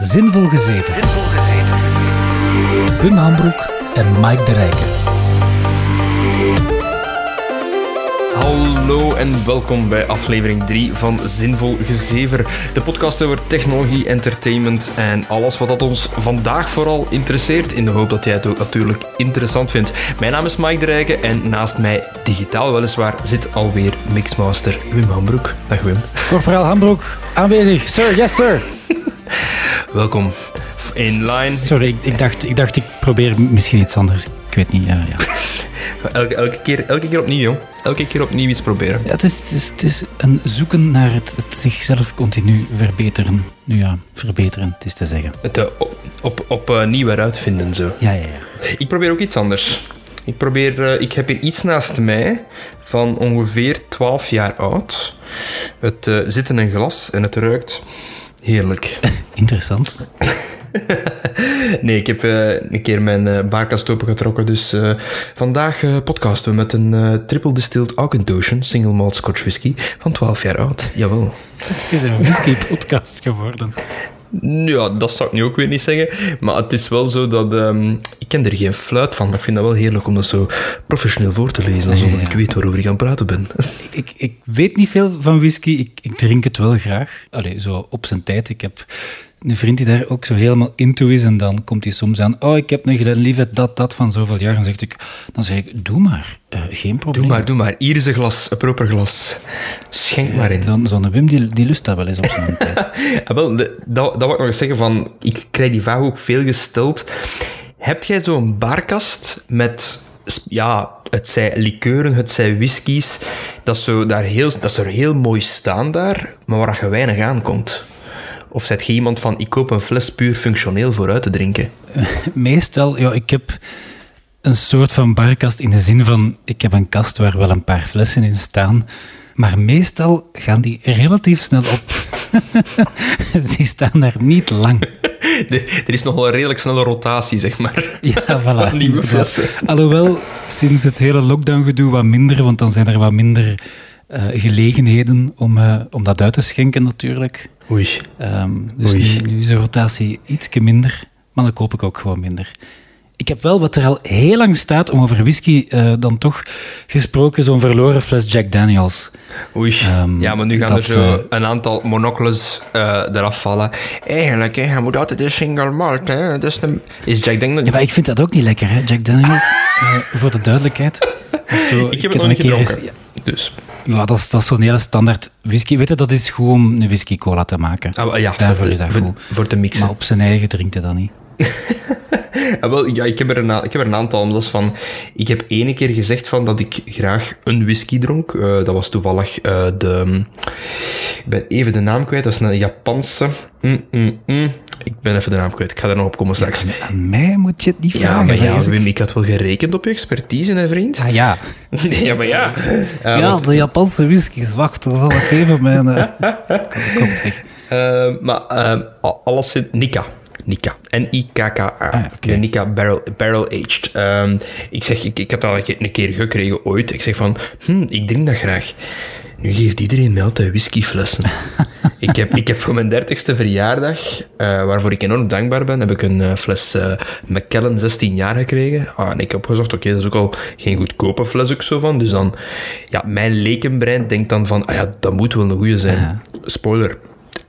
Zinvol Gezeven. Wim Hambroek en Mike de Rijken. Hallo en welkom bij aflevering 3 van Zinvol Gezever. De podcast over technologie, entertainment en alles wat dat ons vandaag vooral interesseert. In de hoop dat jij het ook natuurlijk interessant vindt. Mijn naam is Mike de Rijken en naast mij, digitaal weliswaar, zit alweer Mixmaster Wim Hambroek. Dag Wim. Corporaal Hambroek, aanwezig. Sir, yes sir. Welkom. In line. Sorry, ik, ik dacht, ik dacht ik probeer misschien iets anders. Ik weet niet, ja. ja. Elke, elke, keer, elke keer opnieuw, jong. Elke keer opnieuw iets proberen. Ja, het, is, het, is, het is een zoeken naar het, het zichzelf continu verbeteren. Nu ja, verbeteren, het is te zeggen. Het uh, op, op, op uh, nieuw uitvinden, zo. Ja, ja, ja. Ik probeer ook iets anders. Ik, probeer, uh, ik heb hier iets naast mij van ongeveer 12 jaar oud. Het zit in een glas en het ruikt heerlijk. Interessant. nee, ik heb uh, een keer mijn uh, baarkast opengetrokken. Dus uh, vandaag podcasten we met een triple distilled Auchentoshan single malt Scotch whisky van 12 jaar oud. Jawel. Het is een whisky podcast geworden. Ja, dat zou ik nu ook weer niet zeggen. Maar het is wel zo dat... Um, ik ken er geen fluit van, maar ik vind dat wel heerlijk om dat zo professioneel voor te lezen, zodat ja. ik weet waarover ik aan het praten ben. Ik, ik weet niet veel van whisky. Ik, ik drink het wel graag. Allee, zo op zijn tijd. Ik heb een vriend die daar ook zo helemaal into is en dan komt hij soms aan, oh, ik heb een Glenlivet, dat, dat van zoveel jaar. En zegt ik, dan zeg ik, doe maar, uh, geen probleem. Doe maar, doe maar. Hier is een glas, een proper glas. Schenk ja, maar in. Zo'n zo Wim, die, die lust dat wel eens op zijn tijd. ja, wel, dat, dat wil ik nog eens zeggen van, ik krijg die vraag ook veel gesteld. Heb jij zo'n barkast met ja, het zij likeuren, het zij whiskies, dat, zo daar heel, dat is er heel mooi staan daar, maar waar je weinig aankomt? Of zet je iemand van, ik koop een fles puur functioneel voor uit te drinken? Meestal, ja, ik heb een soort van barkast in de zin van, ik heb een kast waar wel een paar flessen in staan, maar meestal gaan die relatief snel op. die staan daar niet lang. De, er is nog wel een redelijk snelle rotatie, zeg maar. Ja, voilà. Van nieuwe flessen. Alhoewel, sinds het hele lockdown-gedoe wat minder, want dan zijn er wat minder uh, gelegenheden om, uh, om dat uit te schenken natuurlijk. Oei. Um, dus Oei. Nu, nu is de rotatie ietsje minder, maar dan koop ik ook gewoon minder. Ik heb wel, wat er al heel lang staat, om over whisky uh, dan toch gesproken, zo'n verloren fles Jack Daniels. Oei. Um, ja, maar nu gaan dat, er zo uh, een aantal monocles uh, eraf vallen. Eigenlijk, hè, je moet altijd een single malt. Hè. Dus de... Is Jack Daniels... Ja, maar ik vind dat ook niet lekker, hè, Jack Daniels. voor de duidelijkheid. Zo, ik heb het nog niet gedronken. Eens, ja, dus... Ja, dat is, dat is zo'n hele standaard whisky. Weet je, dat is gewoon een whisky cola te maken. Ah, ja, Daarvoor de, is dat voor, goed. Voor te mixen. Maar op zijn eigen drinkt hij dat niet. Ja, wel, ja, ik, heb er een, ik heb er een aantal. Dat is van, ik heb ene keer gezegd van dat ik graag een whisky dronk. Uh, dat was toevallig uh, de... Ik ben even de naam kwijt. Dat is een Japanse... Mm, mm, mm. Ik ben even de naam kwijt. Ik ga er nog op komen straks. Ja, aan mij moet je het niet vragen. Ja, maar ja, Wim, ik had wel gerekend op je expertise, hè, vriend? Ah, ja. ja, maar ja. Uh, ja, de Japanse whiskies. Wacht, dat zal ik even mijn... Kom, kom, zeg. maar alles in Nika. Nika. N-I-K-K-A. Ah, okay. Nika Barrel, barrel Aged. Um, ik zeg, ik, ik had dat een keer gekregen ooit. Ik zeg van, hm, ik drink dat graag. Nu geeft iedereen mij altijd whiskyflessen. ik, heb, ik heb voor mijn dertigste verjaardag, uh, waarvoor ik enorm dankbaar ben, heb ik een uh, fles uh, Macallan 16 jaar gekregen. Ah, en ik heb gezegd, oké, okay, dat is ook al geen goedkope fles ook zo van. Dus dan, ja, mijn lekenbrein denkt dan van, ah ja, dat moet wel een goede zijn. Spoiler,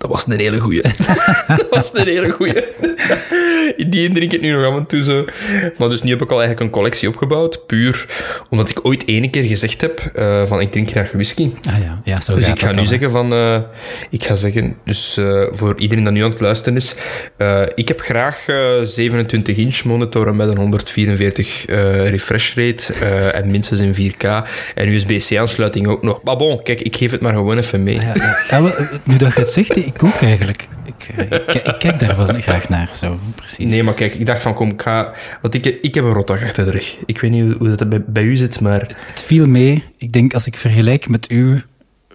dat was een hele goeie. dat was een hele goeie. Die drink ik nu nog af en toe zo. Maar dus nu heb ik al eigenlijk een collectie opgebouwd. Puur omdat ik ooit ene keer gezegd heb uh, van ik drink graag whisky. Ah ja, ja zo Dus ik ga nu dan, zeggen van... Uh, ik ga zeggen, dus uh, voor iedereen dat nu aan het luisteren is. ik heb graag 27 inch monitoren met een 144 refresh rate en minstens in 4K. En USB-C-aansluiting ook nog. Maar bon, kijk, ik geef het maar gewoon even mee. Ja, ja. ja wel, nu dat je het zegt, ik ook eigenlijk. Ik, ik, ik, kijk daar wel graag naar, zo, precies. Nee, maar kijk, ik dacht van, kom, ik ga... Want ik, ik heb een rotdag achter de rug. Ik weet niet hoe dat bij, bij u zit, maar... Het, het, viel mee. Ik denk, als ik vergelijk met uw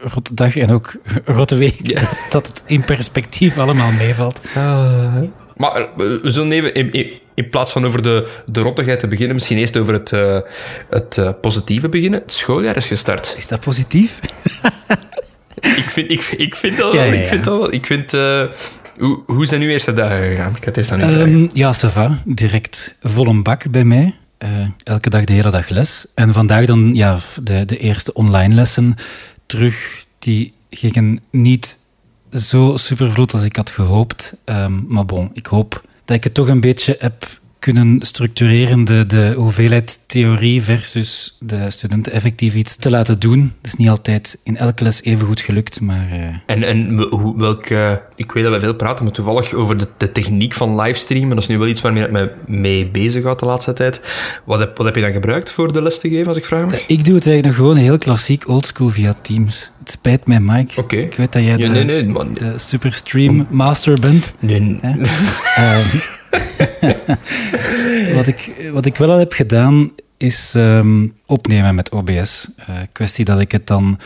rotte dag en ook rotte week, ja. dat het in perspectief allemaal meevalt. Uh, maar we zullen even... In, in, in plaats van over de, de rottigheid te beginnen, misschien eerst over het, uh, het uh, positieve beginnen. Het schooljaar is gestart. Is dat positief? ik, vind, ik, ik vind dat wel. Ja, ja, ja. Ik vind dat wel. Ik vind... Hoe, hoe zijn uw eerste dagen gegaan? Ik had het aan u. Ehm, ja, ça va. Direct vol een bak bij mij. Eh, elke dag de hele dag les. En vandaag dan ja, de, de eerste online lessen terug. Die gingen niet zo supervloed als ik had gehoopt. Ehm, maar bon, ik hoop dat ik het toch een beetje heb kunnen structureren, de, de hoeveelheid theorie versus de studenten effectief iets te laten doen. Dat is niet altijd in elke les even goed gelukt, maar... eh, En, en welke... Ik weet dat we veel praten, maar toevallig over de, de techniek van livestreamen. Dat is nu wel iets waarmee ik me mee bezig houd de laatste tijd. Wat heb, wat heb je dan gebruikt voor de les te geven, als ik vraag mag? ik doe het eigenlijk nog gewoon heel klassiek oldschool via Teams. Het spijt mij, Mike. Oké. Ik weet dat jij de, Ja, nee, nee, de superstream master bent. Nee, Hè? Wat, ik, wat ik wel al heb gedaan, is ehm, opnemen met OBS. Eh kwestie dat ik het dan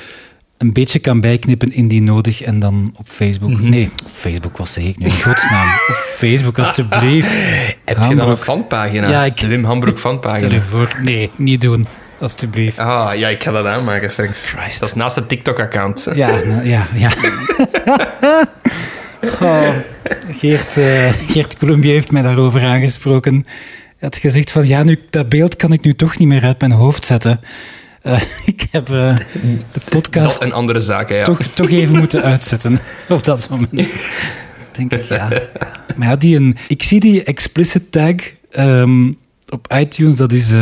een beetje kan bijknippen indien nodig en dan op Facebook... Mhm. Nee, op Facebook was zeg ik nu in godsnaam. op Facebook, alstublieft. Heb je dan een fanpagina? Ja, ik- De Wim Hambroek Stel fanpagina. je voor. Nee, niet doen. Alstublieft. Ah, ja, ik ga dat aanmaken straks. Christ. Dat is naast het TikTok-account. Ja, nou, ja, ja. Oh, Geert, eh, Geert Colombier heeft mij daarover aangesproken. Hij had gezegd van, ja, nu, dat beeld kan ik nu toch niet meer uit mijn hoofd zetten. Eh, ik heb eh, de podcast Dat en andere zaken, ja. toch, toch even moeten uitzetten op dat moment. Denk ik, ja. Maar ja, die een, ik zie die explicit tag ehm, op iTunes, dat is,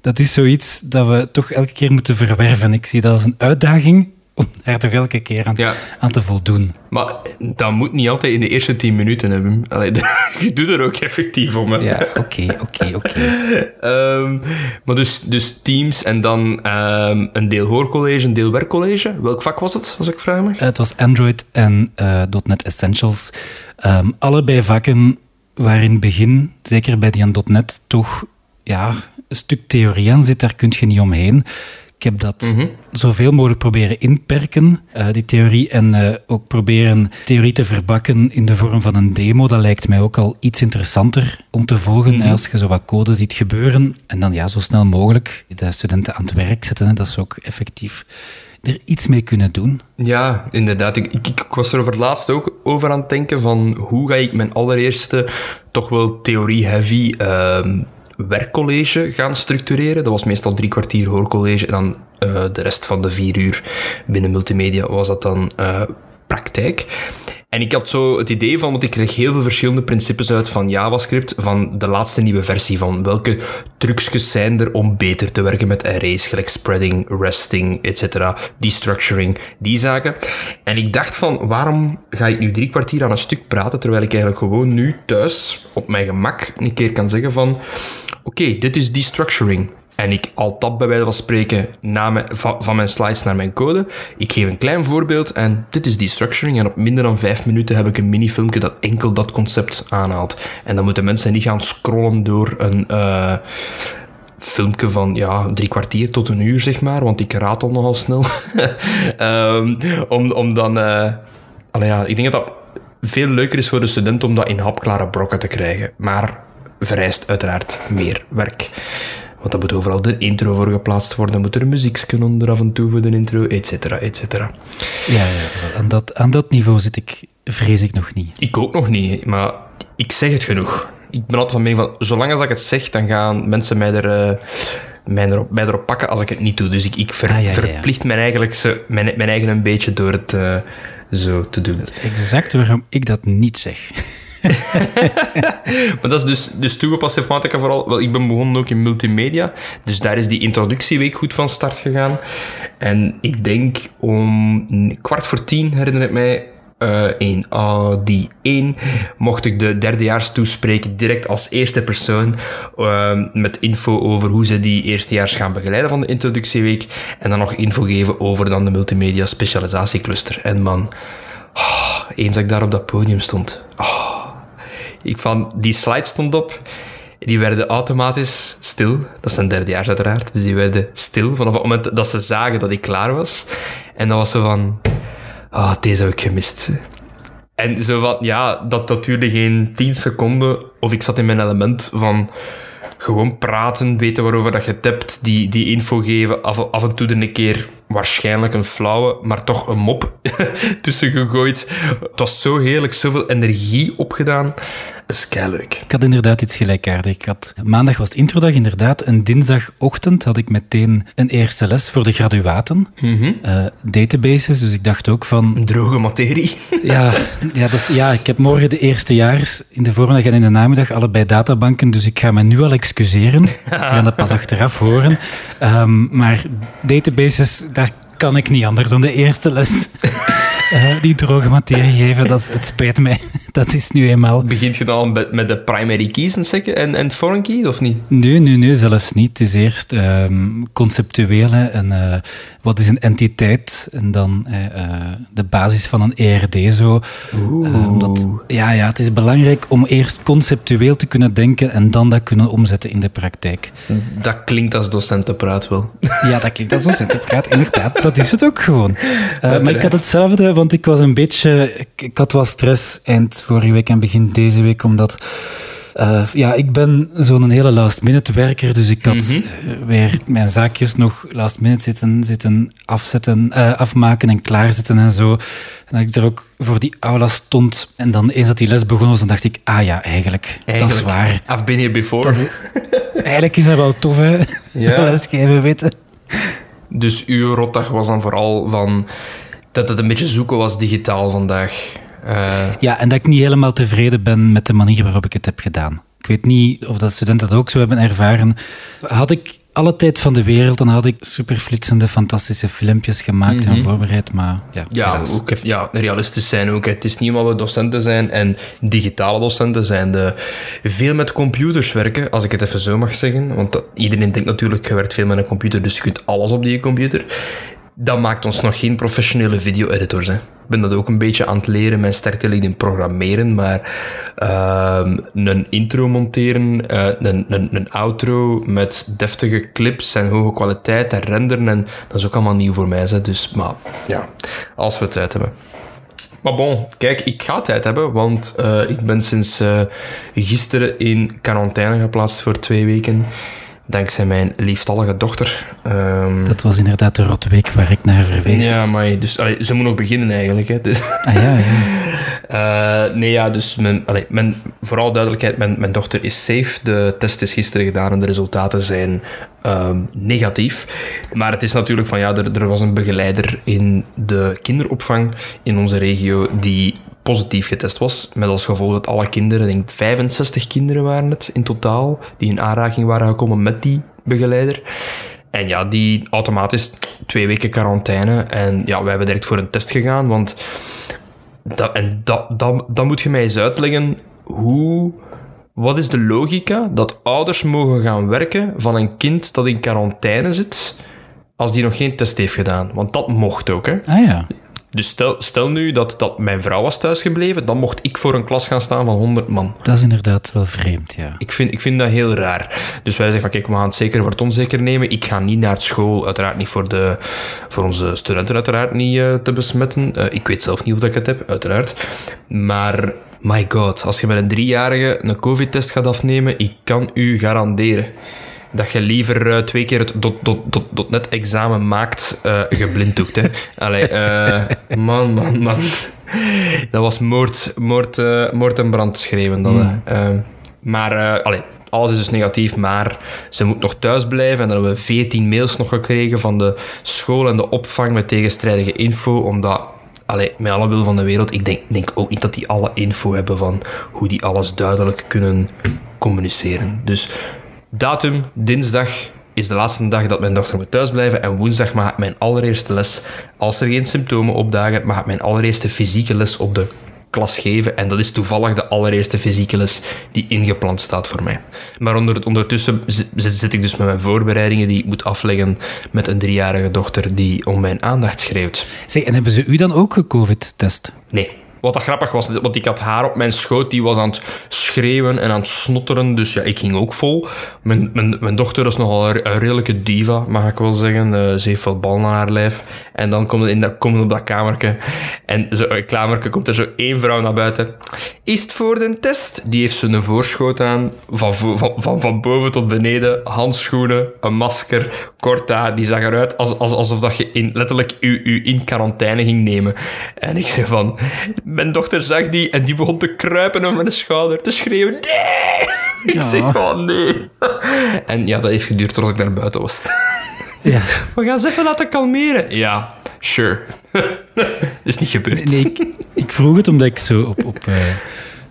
dat is zoiets dat we toch elke keer moeten verwerven. Ik zie dat als een uitdaging om daar toch elke keer aan, Ja. aan te voldoen. Maar dat moet niet altijd in de eerste tien minuten hebben. Allee, je doet er ook effectief om. Hè. Ja, oké, oké, oké. Ehm, maar dus, dus teams en dan ehm, een deel hoorcollege, een deel werkcollege. Welk vak was het, als ik vraag mag? Eh, Het was Android en eh, .NET Essentials. Ehm, allebei vakken waar in het begin, zeker bij die aan .NET, toch ja, een stuk theorie aan zit. Daar kun je niet omheen. Ik heb dat Mhm. zoveel mogelijk proberen inperken, eh, die theorie, en eh, ook proberen theorie te verbakken in de vorm van een demo. Dat lijkt mij ook al iets interessanter om te volgen, Mhm. als je zo wat code ziet gebeuren. En dan ja, zo snel mogelijk de studenten aan het werk zetten, hè, dat ze ook effectief er iets mee kunnen doen. Ja, inderdaad. Ik, ik, ik was er over laatst ook over aan het denken van hoe ga ik mijn allereerste, toch wel theorie-heavy ehm, werkcollege gaan structureren. Dat was meestal drie kwartier hoorcollege en dan eh, de rest van de vier uur binnen multimedia was dat dan eh, praktijk. En ik had zo het idee van, want ik kreeg heel veel verschillende principes uit van JavaScript, van de laatste nieuwe versie, van welke trucjes zijn er om beter te werken met arrays, gelijk spreading, resting, etc., destructuring, die zaken. En ik dacht van, waarom ga ik nu drie kwartier aan een stuk praten, terwijl ik eigenlijk gewoon nu thuis, op mijn gemak, een keer kan zeggen van, oké, dit is destructuring. En ik al tap bij wijze van spreken na mijn, van, mijn slides naar mijn code. Ik geef een klein voorbeeld en dit is destructuring. En op minder dan vijf minuten heb ik een minifilmpje dat enkel dat concept aanhaalt. En dan moeten mensen niet gaan scrollen door een eh, filmpje van ja, drie kwartier tot een uur, zeg maar. Want ik ratel nogal snel. Ehm, om, om dan... allee, ja, ik denk dat dat veel leuker is voor de student om dat in hapklare brokken te krijgen. Maar vereist uiteraard meer werk. Want dan moet overal de intro voor geplaatst worden, moet er muziek kunnen er af en toe voor de intro, et cetera, et cetera. Ja, ja aan, dat, aan dat niveau zit ik, vrees ik nog niet. Ik ook nog niet, maar ik zeg het genoeg. Ik ben altijd van mening van, zolang als ik het zeg, dan gaan mensen mij, er, eh, mij, erop, mij erop pakken als ik het niet doe. Dus ik, ik ver- Ah, ja, verplicht mijn, eigenlijk mijn, mijn eigen een beetje door het eh, zo te doen. Exact waarom ik dat niet zeg. Maar dat is dus, dus toegepast informatica vooral. Wel, ik ben begonnen ook in multimedia. Dus daar is die introductieweek goed van start gegaan. En ik denk om kwart voor tien, herinner ik mij, eh in AD1 mocht ik de derdejaars toespreken direct als eerste persoon eh, met info over hoe ze die eerstejaars gaan begeleiden van de introductieweek en dan nog info geven over dan de multimedia specialisatiecluster. En man, oh, eens dat ik daar op dat podium stond, oh, ik van, die slide stond op. Die werden automatisch stil. Dat zijn derdejaars uiteraard. Dus die werden stil vanaf het moment dat ze zagen dat ik klaar was. En dan was ze van... Ah, deze heb ik gemist. En zo van, ja, dat, dat duurde geen 10 seconden. Of ik zat in mijn element van gewoon praten, weten waarover dat je hebt, die, die info geven, af, af en toe een keer waarschijnlijk een flauwe, maar toch een mop tussen gegooid. Het was zo heerlijk, zoveel energie opgedaan. Dat is leuk. Ik had inderdaad iets gelijkaardigs. Ik had, maandag was het introdag, inderdaad. En dinsdagochtend had ik meteen een eerste les voor de graduaten. Eh, databases, dus ik dacht ook van... Droge materie. Ja, ja, dat is, ja, ik heb morgen de eerstejaars in de voormiddag en in de namiddag allebei databanken, dus ik ga me nu al excuseren. Ze gaan dat pas achteraf horen. Ehm, maar databases, kan ik niet anders dan de eerste les. Eh, die droge materie geven, dat, het spijt mij. Dat is nu eenmaal... Begint je dan met, met de primary keys en, second, en, en foreign keys, of niet? Nee, nee, nee, zelfs niet. Het is eerst um, conceptuele en uh, wat is een entiteit en dan uh, de basis van een ERD zo. Um, dat, ja, ja, het is belangrijk om eerst conceptueel te kunnen denken en dan dat kunnen omzetten in de praktijk. Dat klinkt als docentenpraat wel. Ja, dat klinkt als docentenpraat, inderdaad. Dat is het ook gewoon. maar ik had hetzelfde want ik was een beetje... Ik, ik, had wat stress eind vorige week en begin deze week, omdat... Uh, ja, ik ben zo'n hele last-minute werker, dus ik had mm -hmm. weer mijn zaakjes nog last-minute zitten, zitten afzetten, uh, afmaken en klaarzetten en zo. En dat ik er ook voor die aula stond en dan eens dat die les begonnen was, dan dacht ik, ah ja, eigenlijk, eigenlijk dat is waar. I've been here before. Dat, eigenlijk is dat wel tof, hè? Ja. Lesgeven weten. Dus uw rotdag was dan vooral van dat het een beetje zoeken was digitaal vandaag. Uh... Ja, en dat ik niet helemaal tevreden ben met de manier waarop ik het heb gedaan. Ik weet niet of dat studenten dat ook zo hebben ervaren. Had ik alle tijd van de wereld, dan had ik superflitsende, fantastische filmpjes gemaakt mm -hmm. en voorbereid, maar ja. Ja, ook, ja, realistisch zijn ook. Het is niet omdat we docenten zijn en digitale docenten zijn de veel met computers werken, als ik het even zo mag zeggen. Want dat, iedereen denkt natuurlijk, je werkt veel met een computer, dus je kunt alles op die computer dat maakt ons nog geen professionele video-editors. Ik ben dat ook een beetje aan het leren. Mijn sterkte ligt in programmeren, maar uh, een intro monteren, uh, een, een, een outro met deftige clips en hoge kwaliteit en renderen, en dat is ook allemaal nieuw voor mij. Hè. Dus, maar ja, als we tijd hebben. Maar bon, kijk, ik ga tijd hebben, want uh, ik ben sinds uh, gisteren in quarantaine geplaatst voor twee weken dankzij mijn lieftallige dochter. Um, dat was inderdaad de rotweek waar ik naar verwees. Ja, maar dus, allee, ze moet nog beginnen eigenlijk. Hè, dus. Ah ja, ja. Uh, nee, ja, dus mijn, allee, mijn, vooral duidelijkheid, mijn, mijn dochter is safe. De test is gisteren gedaan en de resultaten zijn um, negatief. Maar het is natuurlijk van, ja, er, er was een begeleider in de kinderopvang in onze regio die positief getest was. Met als gevolg dat alle kinderen, denk 65 kinderen waren het in totaal, die in aanraking waren gekomen met die begeleider. En ja, die automatisch twee weken quarantaine. En ja, wij hebben direct voor een test gegaan, want dat, en dat, dat, dat moet je mij eens uitleggen. Hoe, wat is de logica dat ouders mogen gaan werken van een kind dat in quarantaine zit, als die nog geen test heeft gedaan? Want dat mocht ook, hè? Ah ja. Dus stel, stel nu dat, dat mijn vrouw was thuisgebleven, dan mocht ik voor een klas gaan staan van 100 man. Dat is inderdaad wel vreemd, ja. Ik vind, ik vind dat heel raar. Dus wij zeggen van, kijk, we gaan het zeker voor het onzeker nemen. Ik ga niet naar school, uiteraard niet voor, de, voor onze studenten uiteraard niet uh, te besmetten. Uh, ik weet zelf niet of dat ik het heb, uiteraard. Maar, my god, als je met een driejarige een covid-test gaat afnemen, ik kan u garanderen dat je liever uh, twee keer het dot, dot, dot, dot net examen maakt uh, geblinddoekt. Hè. Allee, uh, man, man, man. Dat was moord, moord, moord en brand schreeuwen. Dan, mm. maar allee, alles is dus negatief, maar ze moet nog thuis blijven. En dan hebben we veertien mails nog gekregen van de school en de opvang met tegenstrijdige info, omdat allee, met alle wil van de wereld, ik denk, denk ook niet dat die alle info hebben van hoe die alles duidelijk kunnen communiceren. Dus Datum, dinsdag is de laatste dag dat mijn dochter moet thuisblijven. En woensdag mag ik mijn allereerste les, als er geen symptomen opdagen, mag ik mijn allereerste fysieke les op de klas geven. En dat is toevallig de allereerste fysieke les die ingepland staat voor mij. Maar onder, ondertussen zit ik dus met mijn voorbereidingen die ik moet afleggen met een driejarige dochter die om mijn aandacht schreeuwt. Zeg, en hebben ze u dan ook gecovid-test? Nee. Wat dat grappig was, want ik had haar op mijn schoot, die was aan het schreeuwen en aan het snotteren. Dus ja, ik ging ook vol. Mijn, mijn, mijn dochter is nogal een, redelijke diva, mag ik wel zeggen. Uh, ze heeft veel bal naar haar lijf. En dan komt in dat, op dat kamertje. En zo, in het kamertje komt er zo één vrouw naar buiten. Is het voor de test? Die heeft ze een voorschoot aan, van, van, van, boven tot beneden. Handschoenen, een masker, kort. Die zag eruit als, als, alsof dat je in, letterlijk u, u in quarantaine ging nemen. En ik zei van... Mijn dochter zag die en die begon te kruipen over mijn schouder, te schreeuwen. Nee! Ik ja. zeg gewoon nee. En ja, dat heeft geduurd tot ik naar buiten was. Ja. We gaan ze even laten kalmeren. Ja, sure. is niet gebeurd. Nee, ik, ik, vroeg het omdat ik zo op... op uh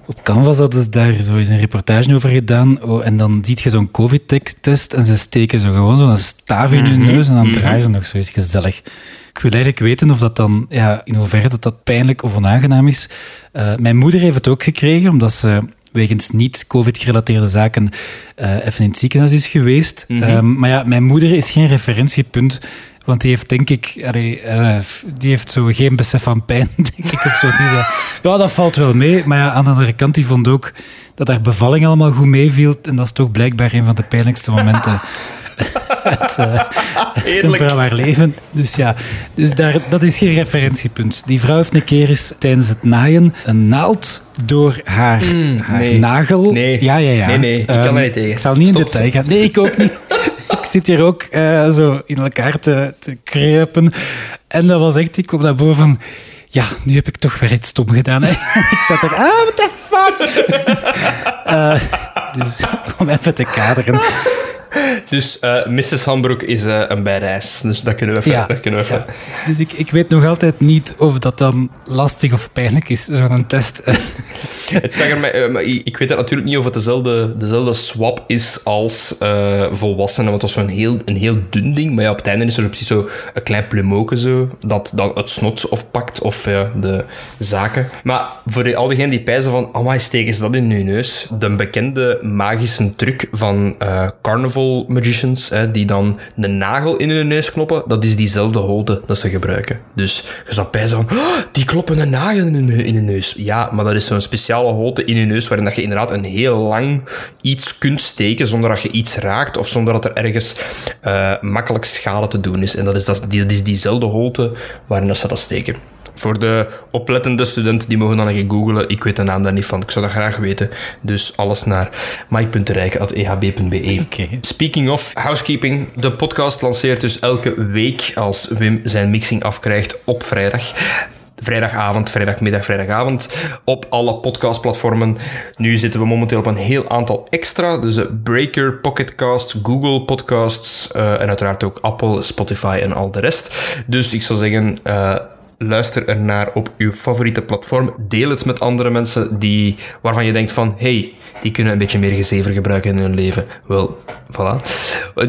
op Canvas hadden ze daar zo eens een reportage over gedaan. Oh, en dan ziet je zo'n COVID-test en ze steken zo gewoon zo'n staaf in hun mhm. neus en dan mhm. draaien ze nog zo eens gezellig. Ik wil eigenlijk weten of dat dan, ja, in hoeverre dat, dat pijnlijk of onaangenaam is. Uh, mijn moeder heeft het ook gekregen, omdat ze wegens niet-COVID-gerelateerde zaken uh, even in het ziekenhuis is geweest. Mm -hmm. maar ja, mijn moeder is geen referentiepunt want die heeft, denk ik, allee, uh, die heeft zo geen besef van pijn, denk ik. Of zo. Die zei, ja, dat valt wel mee. Maar ja, aan de andere kant, die vond ook dat haar bevalling allemaal goed meeviel. En dat is toch blijkbaar een van de pijnlijkste momenten uit, uh, een vrouw haar leven. Dus ja, dus daar, dat is geen referentiepunt. Die vrouw heeft een keer eens tijdens het naaien een naald door haar, mm, haar nee. nagel. Nee. Ja, ja, ja. Nee, nee, ik kan er niet tegen. Ik zal niet in detail gaan. Nee, ik ook niet. ik zit hier ook uh, zo in elkaar te, te kruipen. En dat was echt, ik kom naar boven ja, nu heb ik toch weer iets stom gedaan. Hè. ik zat er, ah, what the fuck? uh, dus om even te kaderen. Dus uh, Mrs. Hambroek is uh, een bijreis. Dus dat kunnen we even. Ja, kunnen we even. Dus ik, ik weet nog altijd niet of dat dan lastig of pijnlijk is, zo'n test. het zag er mij, uh, ik weet natuurlijk niet of het dezelfde, dezelfde swap is als volwassenen, want dat was zo'n heel, een heel dun ding. Maar ja, op het einde is er precies zo een klein plumoken zo, dat dan het snot of pakt of de zaken. Maar voor al diegenen die pijzen van, amai, steken ze dat in hun neus? De bekende magische truc van magicians, die dan een nagel in hun neus kloppen, dat is diezelfde holte dat ze gebruiken. Dus je zou bij van, oh, die kloppen een nagel in hun, in hun neus. Ja, maar dat is zo'n speciale holte in hun neus waarin dat je inderdaad een heel lang iets kunt steken zonder dat je iets raakt of zonder dat er ergens uh, makkelijk schade te doen is. En dat is, dat, die, dat is diezelfde holte waarin ze dat steken. Voor de oplettende studenten, die mogen dan even googlen. Ik weet de naam daar niet van. Ik zou dat graag weten. Dus alles naar mike.rijken.ehb.be. Okay. Speaking of housekeeping. De podcast lanceert dus elke week als Wim zijn mixing afkrijgt op vrijdag vrijdagavond, vrijdagmiddag, vrijdagavond op alle podcastplatformen. Nu zitten we momenteel op een heel aantal extra. Dus Breaker, Pocketcast, Google Podcasts uh, en uiteraard ook Apple, Spotify en al de rest. Dus ik zou zeggen, uh, luister ernaar op uw favoriete platform. Deel het met andere mensen die, waarvan je denkt van, hey, die kunnen een beetje meer gezever gebruiken in hun leven. Wel, voilà.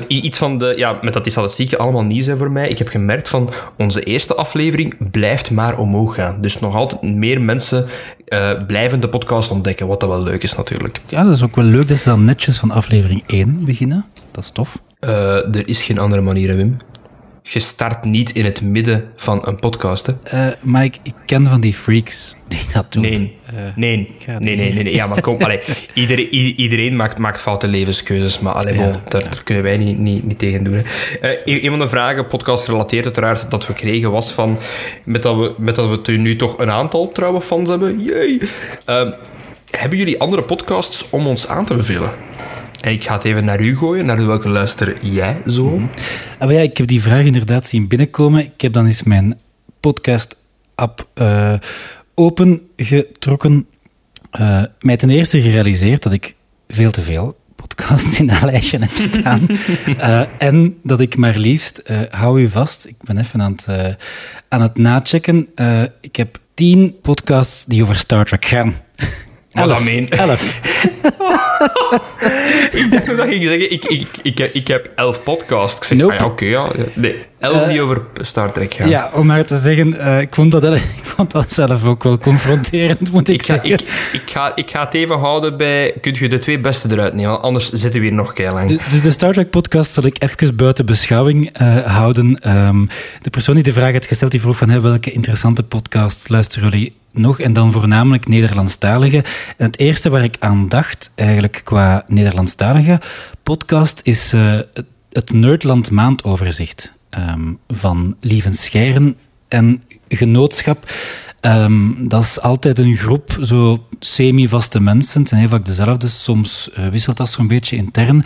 Iets van de, ja, met dat die statistieken allemaal nieuw zijn voor mij. Ik heb gemerkt van, onze eerste aflevering blijft maar omhoog gaan. Dus nog altijd meer mensen uh, blijven de podcast ontdekken, wat dat wel leuk is natuurlijk. Ja, dat is ook wel leuk dat ze dan netjes van aflevering 1 beginnen. Dat is tof. Uh, er is geen andere manier, Wim je start niet in het midden van een podcast. Hè? Uh, maar ik, ken van die freaks die dat doen. Nee, uh, nee, nee, nee, nee, nee, Ja, maar kom, allee, iedereen, iedereen maakt, maakt foute levenskeuzes, maar allee, ja, daar, kunnen wij niet, niet, niet tegen doen. Hè. Uh, een van de vragen, podcast gerelateerd uiteraard, dat we kregen was van, met dat we, met dat we nu toch een aantal trouwe fans hebben, jee, hebben jullie andere podcasts om ons aan te bevelen? En ik ga het even naar u gooien. Naar welke luister jij zo? Mm ja, ik heb die vraag inderdaad zien binnenkomen. Ik heb dan eens mijn podcast-app uh, opengetrokken. Uh, mij ten eerste gerealiseerd dat ik veel te veel podcasts in dat lijstje heb staan. uh, en dat ik maar liefst, hou u vast, ik ben even aan het, aan het nachecken. ik heb tien podcasts die over Star Trek gaan. Elf. dat meen. Elf. ik dacht dat ging zeggen, ik, ik, ik, ik heb elf podcasts. Ik zeg, ah, ja, oké, ja. Nee. Elf die over Star Trek gaan. Ja, om maar te zeggen, uh, ik, vond dat, ik vond dat zelf ook wel confronterend, moet ik, ik ga, zeggen. Ik, ik, ga, ik ga het even houden bij... Kun je de twee beste eruit nemen? Anders zitten we hier nog keihard lang. Dus, dus de Star Trek podcast zal ik even buiten beschouwing uh, houden. Um, de persoon die de vraag had gesteld, die vroeg van hey, welke interessante podcasts luisteren jullie nog en dan voornamelijk Nederlandstalige. En het eerste waar ik aan dacht, eigenlijk qua Nederlandstalige podcast, is uh, het Nerdland maandoverzicht um, van Lieven Scheiren en Genootschap. Um, dat is altijd een groep zo semi-vaste mensen. Het zijn heel vaak dezelfde. Soms uh, wisselt dat zo'n beetje intern.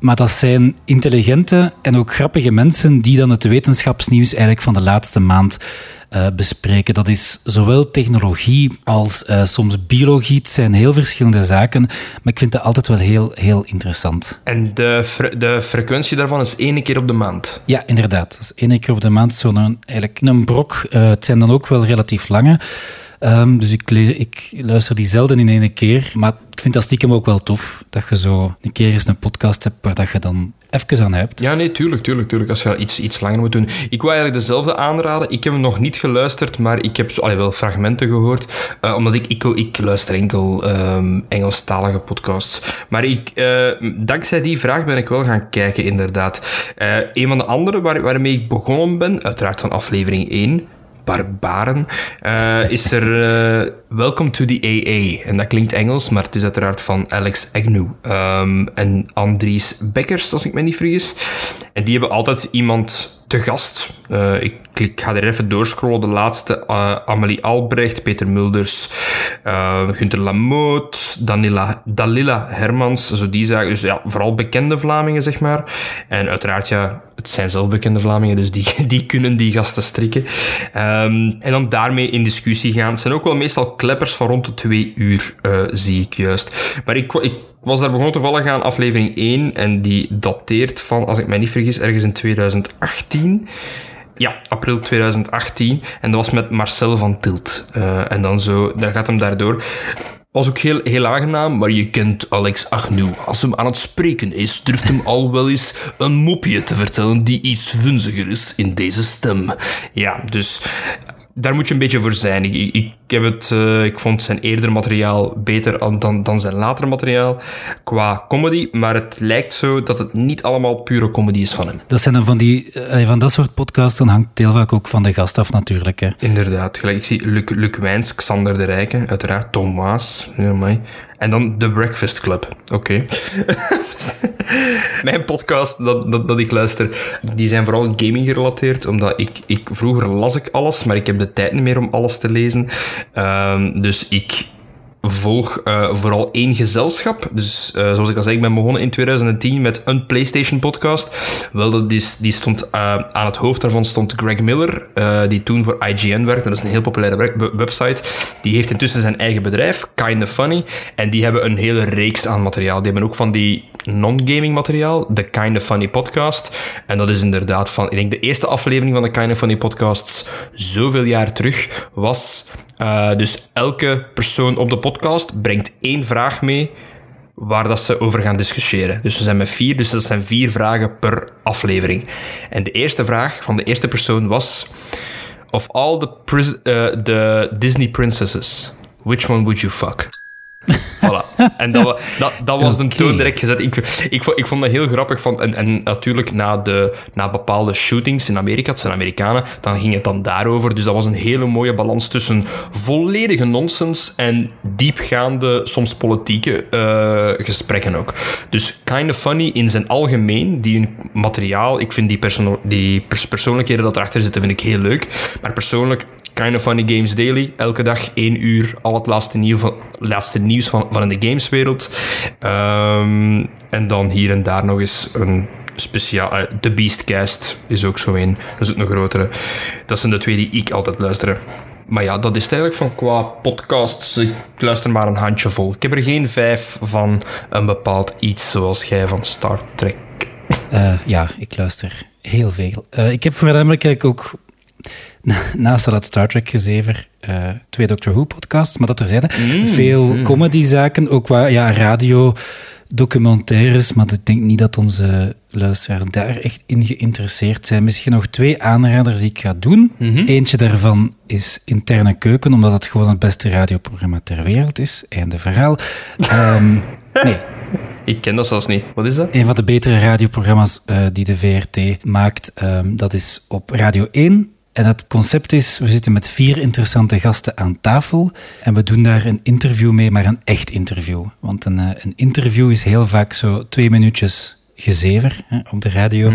Maar dat zijn intelligente en ook grappige mensen die dan het wetenschapsnieuws eigenlijk van de laatste maand uh, bespreken. Dat is zowel technologie als uh, soms biologie. Het zijn heel verschillende zaken, maar ik vind het altijd wel heel, heel interessant. En de, fre de frequentie daarvan is één keer op de maand? Ja, inderdaad. Dat is één keer op de maand zo'n eigenlijk een brok. Uh, het zijn dan ook wel relatief lange. Um, dus ik, ik, luister die zelden in één keer. Maar ik vind dat stiekem ook wel tof. Dat je zo een keer eens een podcast hebt waar dat je dan even aan hebt. Ja, nee, tuurlijk, tuurlijk, tuurlijk. Als je iets, iets langer moet doen. Ik wil eigenlijk dezelfde aanraden. Ik heb hem nog niet geluisterd, maar ik heb zo, wel fragmenten gehoord. Uh, omdat ik, ik, luister enkel um, Engelstalige podcasts. Maar ik, uh, dankzij die vraag ben ik wel gaan kijken, inderdaad. Uh, een van de andere waar, waarmee ik begonnen ben, uiteraard van aflevering 1 barbaren, uh, is er uh, Welcome to the AA. En dat klinkt Engels, maar het is uiteraard van Alex Agnew um, en Andries Bekkers, als ik me niet vergis. En die hebben altijd iemand te gast. Uh, ik, ga er even doorscrollen. De laatste, uh, Amelie Albrecht, Peter Mulders, uh, Gunther Lamotte, Danila, Dalila Hermans, zo die zaken. Dus ja, vooral bekende Vlamingen, zeg maar. En uiteraard, ja, het zijn zelf bekende Vlamingen, dus die, die kunnen die gasten strikken. Um, en dan daarmee in discussie gaan. Het zijn ook wel meestal kleppers van rond de twee uur, zie ik juist. Maar ik, ik was daar begonnen toevallig aan aflevering 1 en die dateert van, als ik mij niet vergis, ergens in 2018. Ja, april 2018. En dat was met Marcel van Tilt. Uh, en dan zo, daar gaat hem daardoor. Was ook heel, heel aangenaam, maar je kent Alex Agnew. Als hem aan het spreken is, durft hem al wel eens een mopje te vertellen die iets vunziger is in deze stem. Ja, dus daar moet je een beetje voor zijn. Ik, ik, ik heb het, uh, ik vond zijn eerder materiaal beter dan, dan zijn later materiaal qua comedy, maar het lijkt zo dat het niet allemaal pure comedy is van hem. Dat zijn dan van die, uh, van dat soort podcasts, dan hangt heel vaak ook van de gast af natuurlijk. Hè. Inderdaad, gelijk ik zie Luc, Luc Wijns, Xander de Rijken, uiteraard Thomas, ja, mij. En dan The Breakfast Club. Oké. Okay. Mijn podcast dat, dat, dat, ik luister, die zijn vooral gaming gerelateerd. Omdat ik, ik vroeger las ik alles, maar ik heb de tijd niet meer om alles te lezen. Um, dus ik volg uh, vooral één gezelschap. Dus uh, zoals ik al zei, ik ben begonnen in 2010 met een PlayStation podcast. Wel, dat is, die stond uh, aan het hoofd daarvan stond Greg Miller, die toen voor IGN werkte. Dat is een heel populaire website. Die heeft intussen zijn eigen bedrijf, Kinda Funny. En die hebben een hele reeks aan materiaal. Die hebben ook van die non-gaming materiaal, de Kinda Funny podcast. En dat is inderdaad van, ik denk de eerste aflevering van de Kinda Funny podcasts, zoveel jaar terug, was uh, dus elke persoon op de podcast brengt één vraag mee waar dat ze over gaan discussiëren. Dus ze zijn met vier, dus dat zijn vier vragen per aflevering. En de eerste vraag van de eerste persoon was: Of all the, uh, the Disney princesses, which one would you fuck? Voilà. En dat, dat, dat was okay. de toon direct gezet. Ik, ik, ik vond dat heel grappig. Van, en, en natuurlijk na, de, na bepaalde shootings in Amerika, het zijn Amerikanen, dan ging het dan daarover. Dus dat was een hele mooie balans tussen volledige nonsens en diepgaande, soms politieke uh, gesprekken ook. Dus kind of funny in zijn algemeen, die materiaal, ik vind die, perso die pers persoonlijkheden dat erachter zitten, vind ik heel leuk. Maar persoonlijk Kind of Funny Games Daily. Elke dag één uur al het laatste, nieuw van, laatste nieuws van, van in de gameswereld. Um, en dan hier en daar nog eens een speciaal... Uh, The Beastcast is ook zo een. Dat is ook een grotere. Dat zijn de twee die ik altijd luister. Maar ja, dat is eigenlijk van qua podcasts. Ik luister maar een handje vol. Ik heb er geen vijf van een bepaald iets zoals jij van Star Trek. Uh, ja, ik luister heel veel. Uh, ik heb voornamelijk ook naast dat Star Trek gezever, uh, twee Doctor Who podcasts, maar dat er zijn mm, veel mm. comedy zaken, ook qua ja, radio documentaires, maar ik denk niet dat onze luisteraars daar echt in geïnteresseerd zijn. Misschien nog twee aanraders die ik ga doen. Mhm. Eentje daarvan is Interne Keuken, omdat het gewoon het beste radioprogramma ter wereld is. Einde verhaal. Ehm, nee, Ik ken dat zelfs niet. Wat is dat? een van de betere radioprogramma's eh, die de VRT maakt. ehm, dat is op Radio 1. En het concept is, we zitten met vier interessante gasten aan tafel en we doen daar een interview mee, maar een echt interview. Want een, eh, een interview is heel vaak zo twee minuutjes gezever hè, op de radio.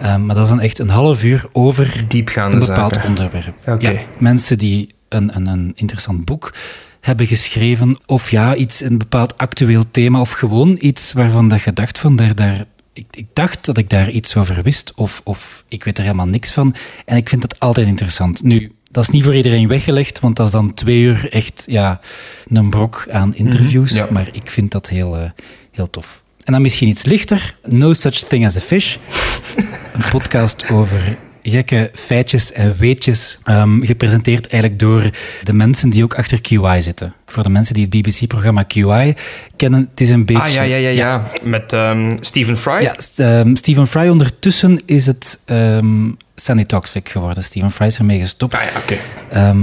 Ehm, maar dat is dan echt een half uur over Diepgaande een bepaald zaken. onderwerp. Ja, mensen die een, een, een interessant boek hebben geschreven, of ja, iets, een bepaald actueel thema, of gewoon iets waarvan dat je dacht van, daar, daar, ik, ik dacht dat ik daar iets over wist, of, of ik weet er helemaal niks van. En ik vind dat altijd interessant. Nu, dat is niet voor iedereen weggelegd, want dat is dan twee uur echt ja, een brok aan interviews. Mhm, ja. Maar ik vind dat heel, eh, heel tof. En dan misschien iets lichter. No Such Thing as a Fish. Een podcast over gekke feitjes en weetjes. ehm, gepresenteerd eigenlijk door de mensen die ook achter QI zitten. Voor de mensen die het BBC-programma QI kennen, het is een beetje... Ah, ja, ja, ja, ja. Met ehm, Stephen Fry. Ja, ehm, Stephen Fry ondertussen is het ehm Sandy Toxic geworden. Stephen Fry is ermee gestopt. Ah ja, oké.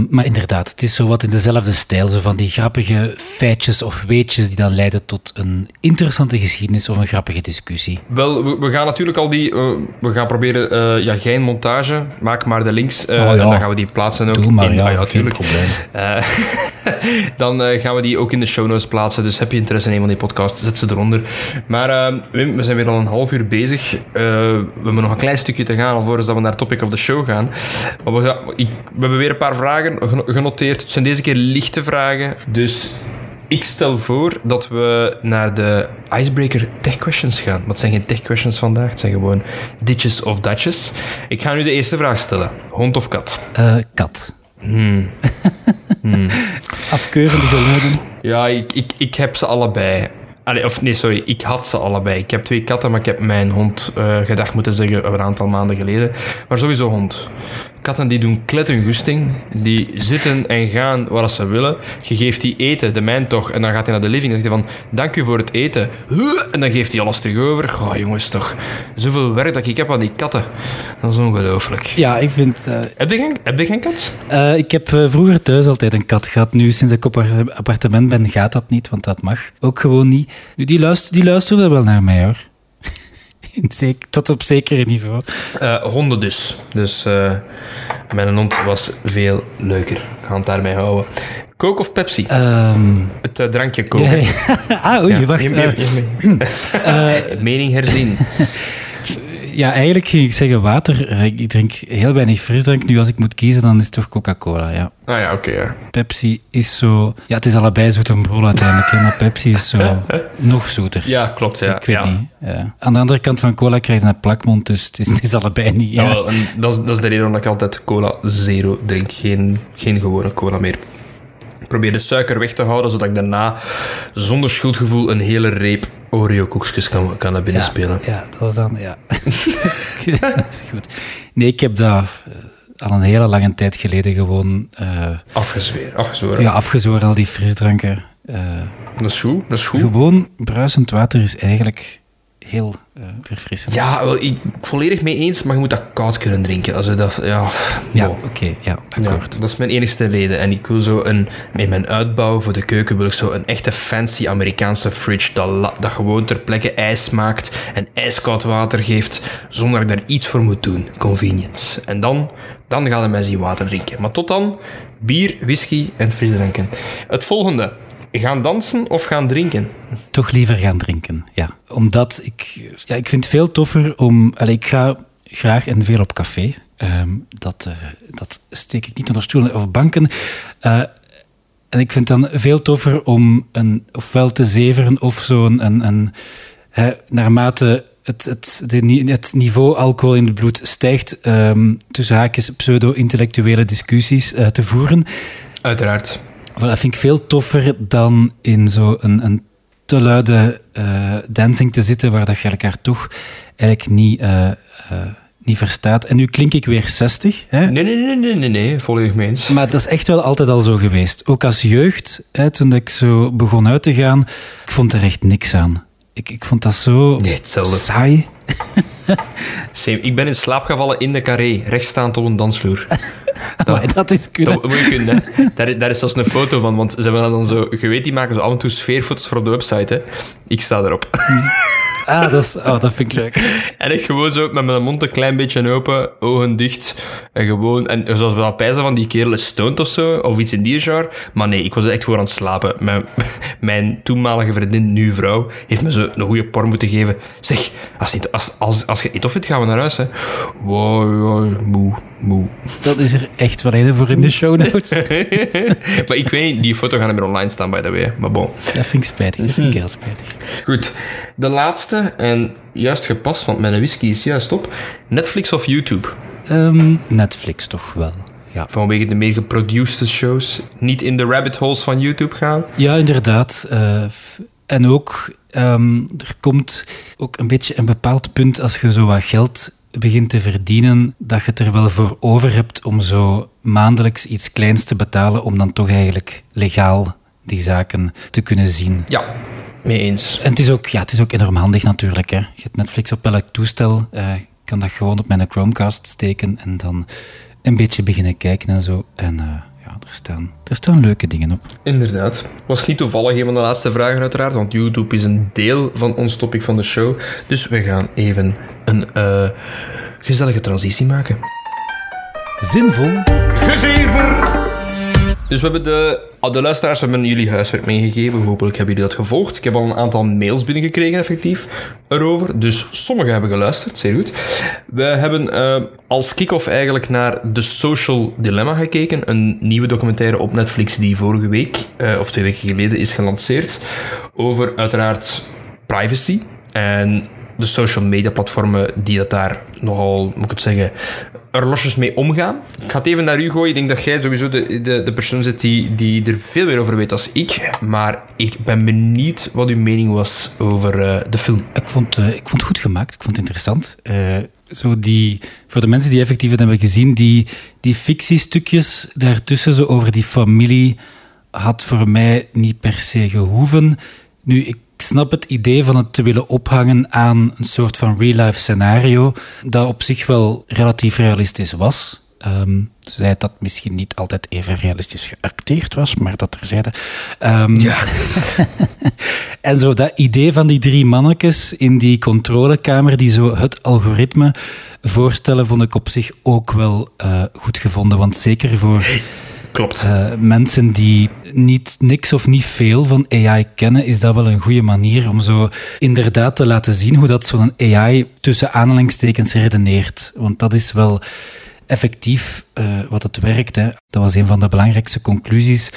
Maar inderdaad, het is zo wat in dezelfde stijl. Zo van die grappige feitjes of weetjes die dan leiden tot een interessante geschiedenis of een grappige discussie. Wel, we, we gaan natuurlijk al die... eh, we gaan proberen... eh, ja, geen montage. Maak maar de links. eh, Oh ja. En dan gaan we die plaatsen ook Doe maar, in... ja, ah, ja, geen tuurlijk. probleem. Eh, eh, gaan we die ook in de show notes plaatsen. Dus heb je interesse in een van die podcasts, zet ze eronder. Maar eh, Wim, we zijn weer al een half uur bezig. Eh, we hebben nog een klein stukje te gaan alvorens dat we naar topic of the show gaan. Maar we, ik, we hebben weer een paar vragen geno- genoteerd. Het zijn deze keer lichte vragen. Dus ik stel voor dat we naar de Icebreaker Tech Questions gaan. Het zijn geen tech questions vandaag. Het zijn gewoon ditjes of datjes. Ik ga nu de eerste vraag stellen. Hond of kat? Kat. Hmm. Afkeurende geluiden. Ja, ik, ik, ik heb ze allebei. Allee, of nee, sorry, ik had ze allebei. Ik heb twee katten, maar ik heb mijn hond eh, gedag moeten zeggen een aantal maanden geleden. Maar sowieso hond. Katten die doen klet hun goesting. Die zitten en gaan waar ze willen. Je geeft die eten, de mijn toch. En dan gaat hij naar de living en zegt hij van, dank u voor het eten. En dan geeft hij alles terug over. Goh, jongens, toch. Zoveel werk dat ik heb aan die katten. Dat is ongelooflijk. Ja, ik vind... eh, Heb je geen, heb je geen kat? eh, ik heb eh, vroeger thuis altijd een kat gehad. Nu, sinds ik op appart- appartement ben, gaat dat niet, want dat mag ook gewoon niet. Nu, die, luister, die luisterde wel naar mij, hoor. Tot op zekere niveau. Eh, honden dus. Dus eh, mijn hond was veel leuker. Ik ga het daarbij houden. Coke of Pepsi? Ehm, Het eh, drankje Coke. ja, ja. ah, oei, Ja, wacht. neem- Mening herzien. Ja, eigenlijk ging ik zeggen water. Eh, Ik drink heel weinig frisdrank. Nu, als ik moet kiezen, dan is het toch Coca-Cola, ja. Ah ja, oké. ja. Pepsi is zo... Ja, het is allebei zoet en brol uiteindelijk, maar Pepsi is zo nog zoeter. ja, klopt. Ja. ik weet ja. niet. Ja. Aan de andere kant van cola krijg je een plakmond, dus het is, het is allebei niet. Ja. Dat, is, dat is de reden waarom ik altijd cola zero drink. Geen, geen gewone cola meer. Ik probeer de suiker weg te houden, zodat ik daarna zonder schuldgevoel een hele reep Oreo-koekjes kan, kan naar binnen spelen. Ja, dat is dan... Ja. dat is goed. Nee, ik heb dat eh, al een hele lange tijd geleden gewoon eh, Afgezweer, afgezworen. ja, afgezworen, al die frisdranken. Eh, Dat is goed, dat is goed. gewoon bruisend water is eigenlijk heel eh, verfrissend. Ja, wel, ik volledig mee eens, maar je moet dat koud kunnen drinken. Also dat, ja, Ja, wow. oké, ja, Ja, akkoord. dat is mijn enigste reden. En ik wil zo een, in mijn uitbouw voor de keuken wil ik zo een echte fancy Amerikaanse fridge dat, dat gewoon ter plekke ijs maakt en ijskoud water geeft zonder dat ik daar iets voor moet doen. Convenience. En dan, dan gaan de mensen die water drinken. Maar tot dan, bier, whisky en frisdranken. Het volgende. Gaan dansen of gaan drinken? Toch liever gaan drinken, ja. Omdat ik... Ja, ik vind het veel toffer om... Allee, ik ga graag en veel op café. Ehm, dat, eh, dat steek ik niet onder stoelen of banken. Eh, en ik vind het dan veel toffer om een, ofwel te zeveren of zo'n... Een, een, hè, naarmate het, het, het niveau alcohol in het bloed stijgt, ehm, tussen haakjes pseudo-intellectuele discussies eh, te voeren. Uiteraard. Voilà, dat vind ik veel toffer dan in zo'n een, een te luide eh, dancing te zitten, waar dat je elkaar toch eigenlijk niet, eh, eh, niet verstaat. En nu klink ik weer 60, hè? Nee, nee, nee, nee, nee, nee. Volledig mee eens. maar dat is echt wel altijd al zo geweest. Ook als jeugd, hè, toen ik zo begon uit te gaan, ik vond er echt niks aan. Ik, ik vond dat zo Nee, saai. Ik ben in slaap gevallen in de carré, rechtstaand op een dansvloer. Dat is kunnen. Dat moet je kunnen, hè. Daar, daar is zelfs een foto van, want ze hebben dan zo... Je weet, die maken zo af en toe sfeerfoto's voor op de website, hè. Ik sta erop. Ah, dat, is, oh, dat vind ik leuk. En echt gewoon zo met mijn mond een klein beetje open, ogen dicht. En gewoon, en zoals we dat pijzen van die kerel is stoned of zo, of iets in die genre. Maar nee, ik was echt gewoon aan het slapen. Mijn, mijn toenmalige vriendin, nu vrouw, heeft me zo een goede porn moeten geven. Zeg, als, niet, als, als, als je het niet tof vindt, gaan we naar huis, hè. Wow, wow, moe, moe. Dat is er echt wel een voor in de show notes. maar ik weet niet, die foto gaat niet meer online staan, by the way. Maar bon. Dat vind ik spijtig. Dat vind ik heel spijtig. Goed, de laatste, en juist gepast, want mijn whisky is juist op. Netflix of YouTube? Ehm, Netflix toch wel. Ja. Vanwege de meer geproduced shows. Niet in de rabbit holes van YouTube gaan. Ja, inderdaad. Eh, en ook, ehm, er komt ook een beetje een bepaald punt als je zo wat geld begint te verdienen, dat je het er wel voor over hebt om zo maandelijks iets kleins te betalen, om dan toch eigenlijk legaal die zaken te kunnen zien. Ja, mee eens. En het is ook, ja, het is ook enorm handig natuurlijk. Hè. Je hebt Netflix op elk toestel. eh, ik kan dat gewoon op mijn Chromecast steken en dan een beetje beginnen kijken en zo. En eh, ja, er staan, er staan leuke dingen op. Inderdaad. Was niet toevallig een van de laatste vragen uiteraard, want YouTube is een deel van ons topic van de show. Dus we gaan even een eh, gezellige transitie maken. Zinvol. Dus we hebben de, de luisteraars hebben jullie huiswerk meegegeven. Hopelijk hebben jullie dat gevolgd. Ik heb al een aantal mails binnengekregen, effectief, erover. Dus sommigen hebben geluisterd, zeer goed. We hebben eh, als kick-off eigenlijk naar The Social Dilemma gekeken. Een nieuwe documentaire op Netflix die vorige week, eh, of twee weken geleden, is gelanceerd. Over uiteraard privacy en de social media platformen die dat daar nogal, moet ik het zeggen, er losjes mee omgaan. Ik ga het even naar u gooien. Ik denk dat jij sowieso de, de, de persoon zit die, die er veel meer over weet als ik. Maar ik ben benieuwd wat uw mening was over eh, de film. Ik vond, eh, ik vond het goed gemaakt. Ik vond het interessant. Eh, zo die, voor de mensen die effectief het hebben gezien, die, die fictiestukjes daartussen, zo over die familie, had voor mij niet per se gehoeven. Nu, ik snap het idee van het te willen ophangen aan een soort van real-life scenario, dat op zich wel relatief realistisch was. Ehm zij dat misschien niet altijd even realistisch geacteerd was, maar dat terzijde. Ehm Ja. en zo dat idee van die drie mannetjes in die controlekamer die zo het algoritme voorstellen, vond ik op zich ook wel eh, goed gevonden. Want zeker voor Klopt. eh, mensen die niet niks of niet veel van AI kennen, is dat wel een goede manier om zo inderdaad te laten zien hoe dat zo'n AI tussen aanhalingstekens redeneert. Want dat is wel effectief eh, wat het werkt. Hè. Dat was een van de belangrijkste conclusies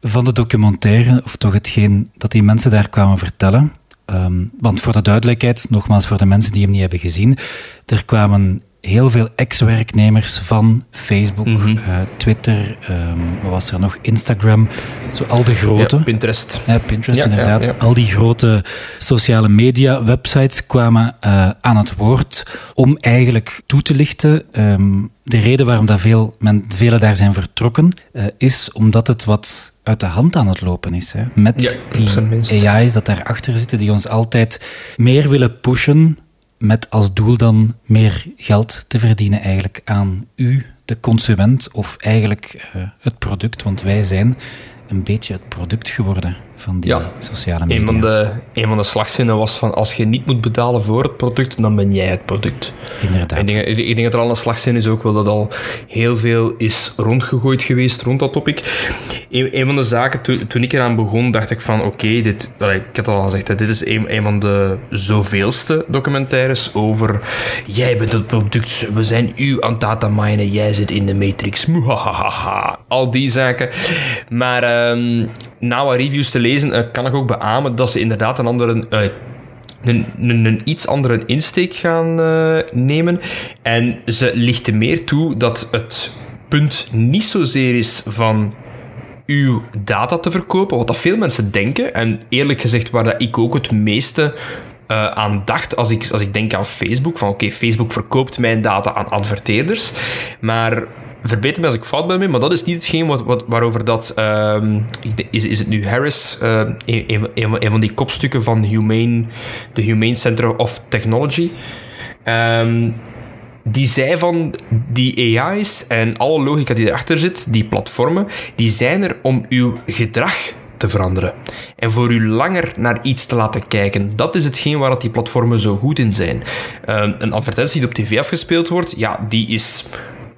van de documentaire, of toch hetgeen dat die mensen daar kwamen vertellen. Ehm, want voor de duidelijkheid, nogmaals voor de mensen die hem niet hebben gezien, er kwamen heel veel ex-werknemers van Facebook, Mhm. eh, Twitter, ehm, wat was er nog, Instagram, zo al de grote. Ja, Pinterest. Ja, Pinterest, Ja, inderdaad. Al die grote sociale media websites kwamen eh, aan het woord om eigenlijk toe te lichten. ehm, de reden waarom dat veel, men, velen daar zijn vertrokken, eh, is omdat het wat uit de hand aan het lopen is. Hè? Met die AI's dat daarachter zitten, die ons altijd meer willen pushen met als doel dan meer geld te verdienen eigenlijk aan u, de consument, of eigenlijk eh, het product, want wij zijn een beetje het product geworden van die Ja. sociale media. Een van, de, een van de slagzinnen was van als je niet moet betalen voor het product, dan ben jij het product. Inderdaad. Ik denk, ik denk dat er al een slagzin is ook wel dat al heel veel is rondgegooid geweest rond dat topic. Een, een van de zaken, toen, toen ik eraan begon, dacht ik van oké, dit, ik had al gezegd, dit is een, een van de zoveelste documentaires over jij bent het product, we zijn u aan het dataminen, jij zit in de matrix, Muhahaha. al die zaken. Maar ehm, na wat reviews te lezen, eh, kan ik ook beamen dat ze inderdaad een andere... eh, een, een, een iets andere insteek gaan eh, nemen. En ze lichten meer toe dat het punt niet zozeer is van uw data te verkopen, wat dat veel mensen denken. En eerlijk gezegd, waar dat ik ook het meeste eh, aan dacht als ik, als ik denk aan Facebook. Van oké, Facebook verkoopt mijn data aan adverteerders. Maar verbeter me als ik fout ben, maar dat is niet hetgeen wat, wat, waarover dat... ehm, is, is het nu Harris, eh, een, een, een, van die kopstukken van Humane, de Humane Center of Technology... Ehm, die zei van die AI's en alle logica die erachter zit, die platformen, die zijn er om uw gedrag te veranderen. En voor u langer naar iets te laten kijken. Dat is hetgeen waar die platformen zo goed in zijn. Ehm, een advertentie die op tv afgespeeld wordt, ja, die is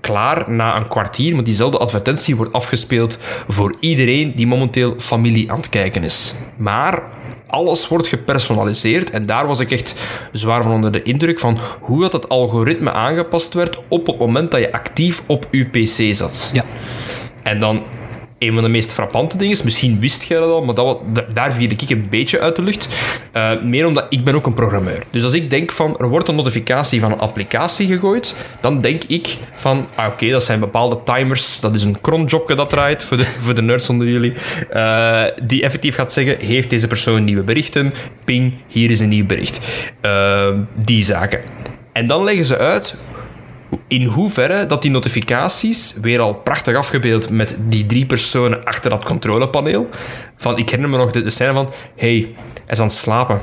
klaar na een kwartier, maar diezelfde advertentie wordt afgespeeld voor iedereen die momenteel familie aan het kijken is. Maar alles wordt gepersonaliseerd en daar was ik echt zwaar van onder de indruk van hoe dat het algoritme aangepast werd op het moment dat je actief op je pc zat. Ja. En dan een van de meest frappante dingen is, misschien wist jij dat al, maar dat, daar viel ik een beetje uit de lucht. Eh, meer omdat ik ben ook een programmeur. Dus als ik denk van, er wordt een notificatie van een applicatie gegooid, dan denk ik van, ah, oké, dat zijn bepaalde timers, dat is een cronjobje dat draait, voor de, voor de nerds onder jullie, eh, die effectief gaat zeggen, heeft deze persoon nieuwe berichten? Ping, hier is een nieuw bericht. Eh, die zaken. En dan leggen ze uit in hoeverre dat die notificaties, weer al prachtig afgebeeld met die drie personen achter dat controlepaneel, van, ik herinner me nog de, de scène van, hey, hij is aan het slapen.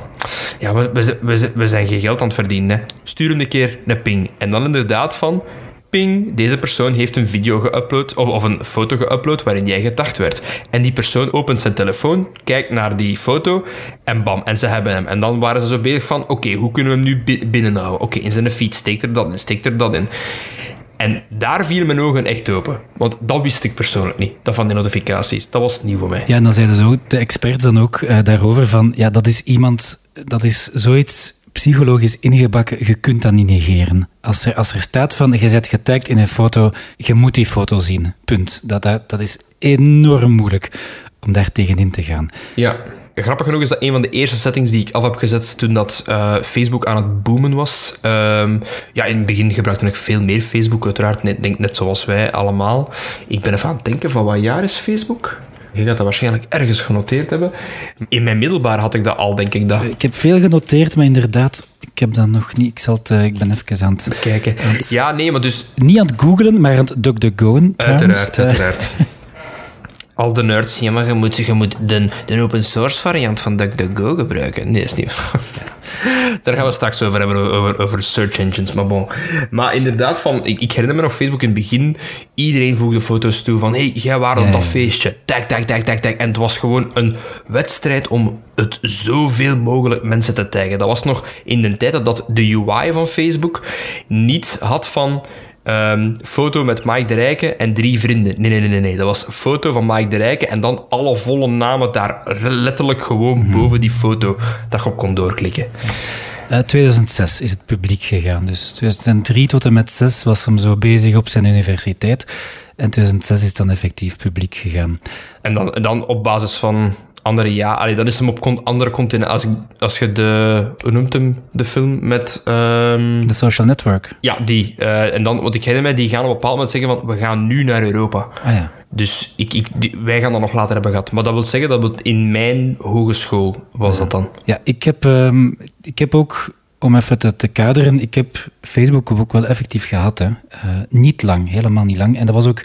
Ja, we, we, we, we zijn geen geld aan het verdienen. Hè. Stuur hem een keer een ping. En dan inderdaad van, ping, deze persoon heeft een video geüpload, of, of een foto geüpload waarin jij gedacht werd. En die persoon opent zijn telefoon, kijkt naar die foto en bam, en ze hebben hem. En dan waren ze zo bezig van, oké, hoe kunnen we hem nu bi- binnenhouden? Oké, in zijn feed steekt er dat in, steekt er dat in. En daar vielen mijn ogen echt open. Want dat wist ik persoonlijk niet, dat van die notificaties. Dat was nieuw voor mij. Ja, en dan zeiden ze ook, de experts dan ook eh, daarover van, ja, dat is iemand, dat is zoiets psychologisch ingebakken, je kunt dat niet negeren. Als er, als er staat van, je bent getagd in een foto, je moet die foto zien, punt. Dat, dat, dat is enorm moeilijk om daar tegenin te gaan. Ja. Grappig genoeg is dat een van de eerste settings die ik af heb gezet toen dat eh, Facebook aan het boomen was. Ehm, ja, in het begin gebruikte ik veel meer Facebook, uiteraard. Net, denk net zoals wij allemaal. Ik ben even aan het denken van wat jaar is Facebook? Je gaat dat waarschijnlijk ergens genoteerd hebben. In mijn middelbaar had ik dat al, denk ik. Dat. Ik heb veel genoteerd, maar inderdaad, ik heb dat nog niet. Ik, zal het, eh, ik ben even aan het... Kijken. Ja, nee, maar dus Niet aan het googlen, maar aan het DuckDuckGoen trouwens. Uiteraard, Eh, uiteraard. Al de nerds, ja, maar je moet, je moet de, de open source variant van DuckDuckGo gebruiken. Nee, is niet waar. Daar gaan we straks over hebben, over, over search engines, maar bon. Maar inderdaad, van, ik, ik herinner me nog Facebook in het begin, iedereen voegde foto's toe van, hey, jij Ja, op dat ja. feestje. Tag, tag, tag, tag, tag. En het was gewoon een wedstrijd om het zoveel mogelijk mensen te taggen. Dat was nog in de tijd dat, dat de UI van Facebook niet had van... ehm, foto met Mike de Rijke en drie vrienden. Nee, nee, nee, nee, nee. Dat was een foto van Mike de Rijke en dan alle volle namen daar letterlijk gewoon boven die foto dat je op kon doorklikken. Eh, 2006 is het publiek gegaan. Dus 2003 tot en met 6 was hem zo bezig op zijn universiteit. En 2006 is dan effectief publiek gegaan. En dan, en dan op basis van andere ja, allee, dan is hem op con- andere continenten. Als, ik- als je de, hoe noemt hem, de film met, ehm, De social network. ja, die. eh, en dan, want ik herinner mij, die gaan op een bepaald moment zeggen van, we gaan nu naar Europa. Ah ja. Dus ik, ik, die- wij gaan dat nog later hebben gehad. Maar dat wil zeggen dat het in mijn hogeschool was dat dan. Ja, ik heb, ehm, ik heb ook, om even te, te kaderen, ik heb Facebook ook wel effectief gehad. Hè. Eh, niet lang, helemaal niet lang. En dat was ook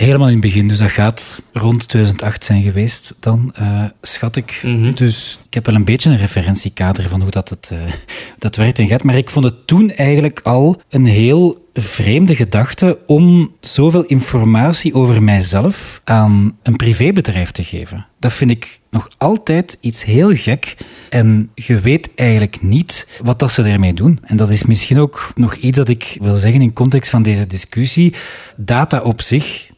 helemaal in het begin. Dus dat gaat rond 2008 zijn geweest dan, eh, schat ik. Mhm. Dus ik heb wel een beetje een referentiekader van hoe dat, het, eh, dat werkt en gaat. Maar ik vond het toen eigenlijk al een heel vreemde gedachte om zoveel informatie over mijzelf aan een privébedrijf te geven. Dat vind ik nog altijd iets heel gek. En je weet eigenlijk niet wat dat ze ermee doen. En dat is misschien ook nog iets dat ik wil zeggen in context van deze discussie. Data op zich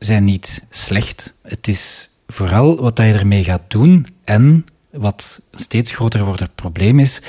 zijn niet slecht. Het is vooral wat je ermee gaat doen en wat steeds groter wordend probleem is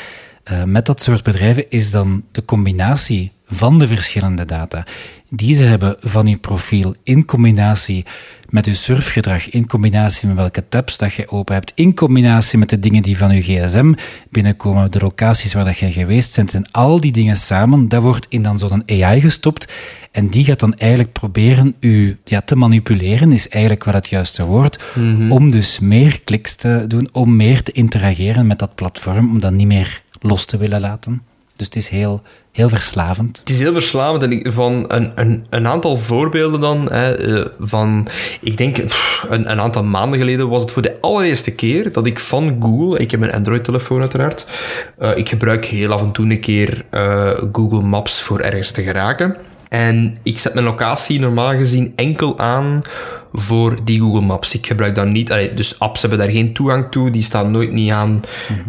eh, met dat soort bedrijven, is dan de combinatie van de verschillende data die ze hebben van je profiel in combinatie met je surfgedrag, in combinatie met welke tabs dat je open hebt, in combinatie met de dingen die van je gsm binnenkomen, de locaties waar dat je geweest bent, en al die dingen samen, dat wordt in dan zo'n AI gestopt en die gaat dan eigenlijk proberen u ja, te manipuleren, is eigenlijk wel het juiste woord, om dus meer kliks te doen, om meer te interageren met dat platform, om dat niet meer los te willen laten. Dus het is heel, heel verslavend. Het is heel verslavend en ik- van een, een, een aantal voorbeelden dan. Hè, eh, van, ik denk een, een aantal maanden geleden was het voor de allereerste keer dat ik van Google, ik heb een Android-telefoon uiteraard, eh, ik gebruik heel af en toe een keer eh, Google Maps voor ergens te geraken. En ik zet mijn locatie normaal gezien enkel aan voor die Google Maps. Ik gebruik dat niet. allee, dus apps hebben daar geen toegang toe. Die staan nooit niet aan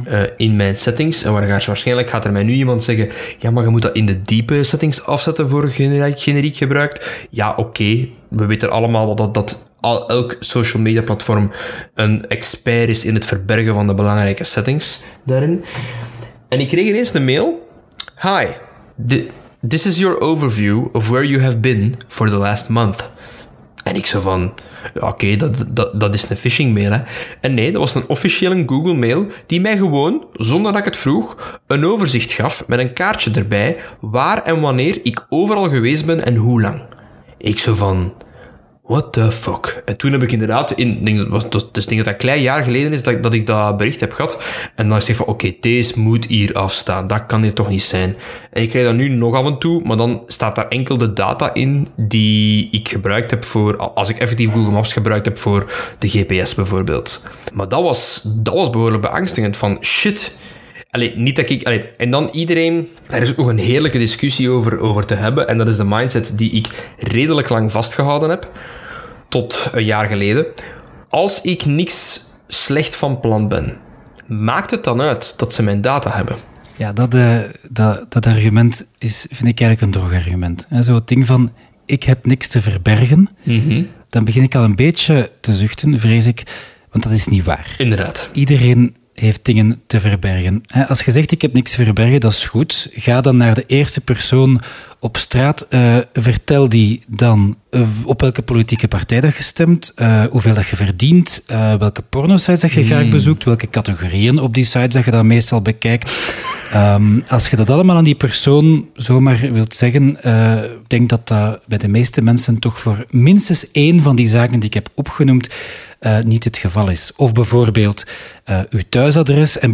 eh, in mijn settings. En waar gaat- waarschijnlijk gaat er mij nu iemand zeggen: Ja, maar je moet dat in de diepe settings afzetten voor generiek, generiek gebruikt. Ja, oké. We weten allemaal dat, dat al, elk social media platform een expert is in het verbergen van de belangrijke settings daarin. En ik kreeg ineens een mail. Hi, thi- this is your overview of where you have been for the last month. En ik zo van, oké, dat, dat, dat is een phishing mail, hè. En nee, dat was een officiële Google mail die mij gewoon, zonder dat ik het vroeg, een overzicht gaf met een kaartje erbij waar en wanneer ik overal geweest ben en hoe lang. Ik zo van, what the fuck? En toen heb ik inderdaad, in, denk dat was, dus denk dat dat een klein jaar geleden is dat, dat ik dat bericht heb gehad. En dan zeg ik van, oké, deze moet hier afstaan. Dat kan hier toch niet zijn. En ik krijg dat nu nog af en toe, maar dan staat daar enkel de data in die ik gebruikt heb voor, als ik effectief Google Maps gebruikt heb voor de GPS bijvoorbeeld. Maar dat was, dat was behoorlijk beangstigend van, shit, Allee, niet dat ik... Allee, en dan iedereen... Er is ook een heerlijke discussie over, over te hebben. En dat is de mindset die ik redelijk lang vastgehouden heb. Tot een jaar geleden. Als ik niks slecht van plan ben, maakt het dan uit dat ze mijn data hebben? Ja, dat, eh, dat, dat argument is, vind ik eigenlijk een droog argument. Hè, Zo het ding van, ik heb niks te verbergen, dan begin ik al een beetje te zuchten, vrees ik, want dat is niet waar. Inderdaad. Iedereen heeft dingen te verbergen. Als je zegt, ik heb niks te verbergen, dat is goed. Ga dan naar de eerste persoon op straat. eh, vertel die dan eh, op welke politieke partij dat je stemt, eh, hoeveel dat je verdient, welke pornosites dat je graag bezoekt, welke categorieën op die sites dat je dan meestal bekijkt. Ehm, als je dat allemaal aan die persoon zomaar wilt zeggen, ik denk dat dat bij de meeste mensen toch voor minstens één van die zaken die ik heb opgenoemd niet het geval is. Of bijvoorbeeld uw thuisadres en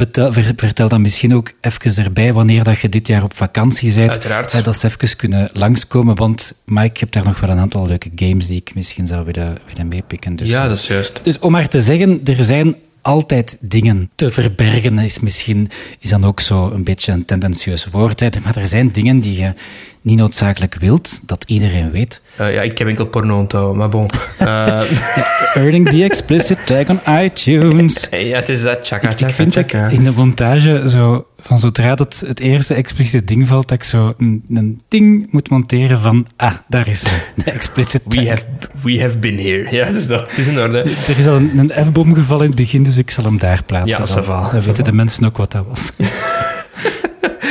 vertel dan misschien ook even erbij wanneer dat je dit jaar op vakantie bent. Uiteraard. dat ze even kunnen langskomen, want Mike, ik heb daar nog wel een aantal leuke games die ik misschien zou willen, willen meepikken. Dus, Ja, dat is juist. dus om maar te zeggen, er zijn altijd dingen te verbergen, is misschien is dan ook zo een beetje een tendentieus woord. Hè. Maar er zijn dingen die je niet noodzakelijk wilt, dat iedereen weet. Eh, ja, ik heb enkel porno onthouden, maar bon. Eh, Earning the explicit tag on iTunes. ja, het is dat. Tjaka, Ik, vind dat in de montage zo, van zodra dat het eerste expliciete ding valt, dat ik zo een, een ding moet monteren van, ah, daar is hij, de explicit tag. We have, we have been here. Ja, dus dat het is in orde. Er is al een, een F-bom gevallen in het begin, dus ik zal hem daar plaatsen. Ja, dan. va, dus dan weten de mensen ook wat dat was.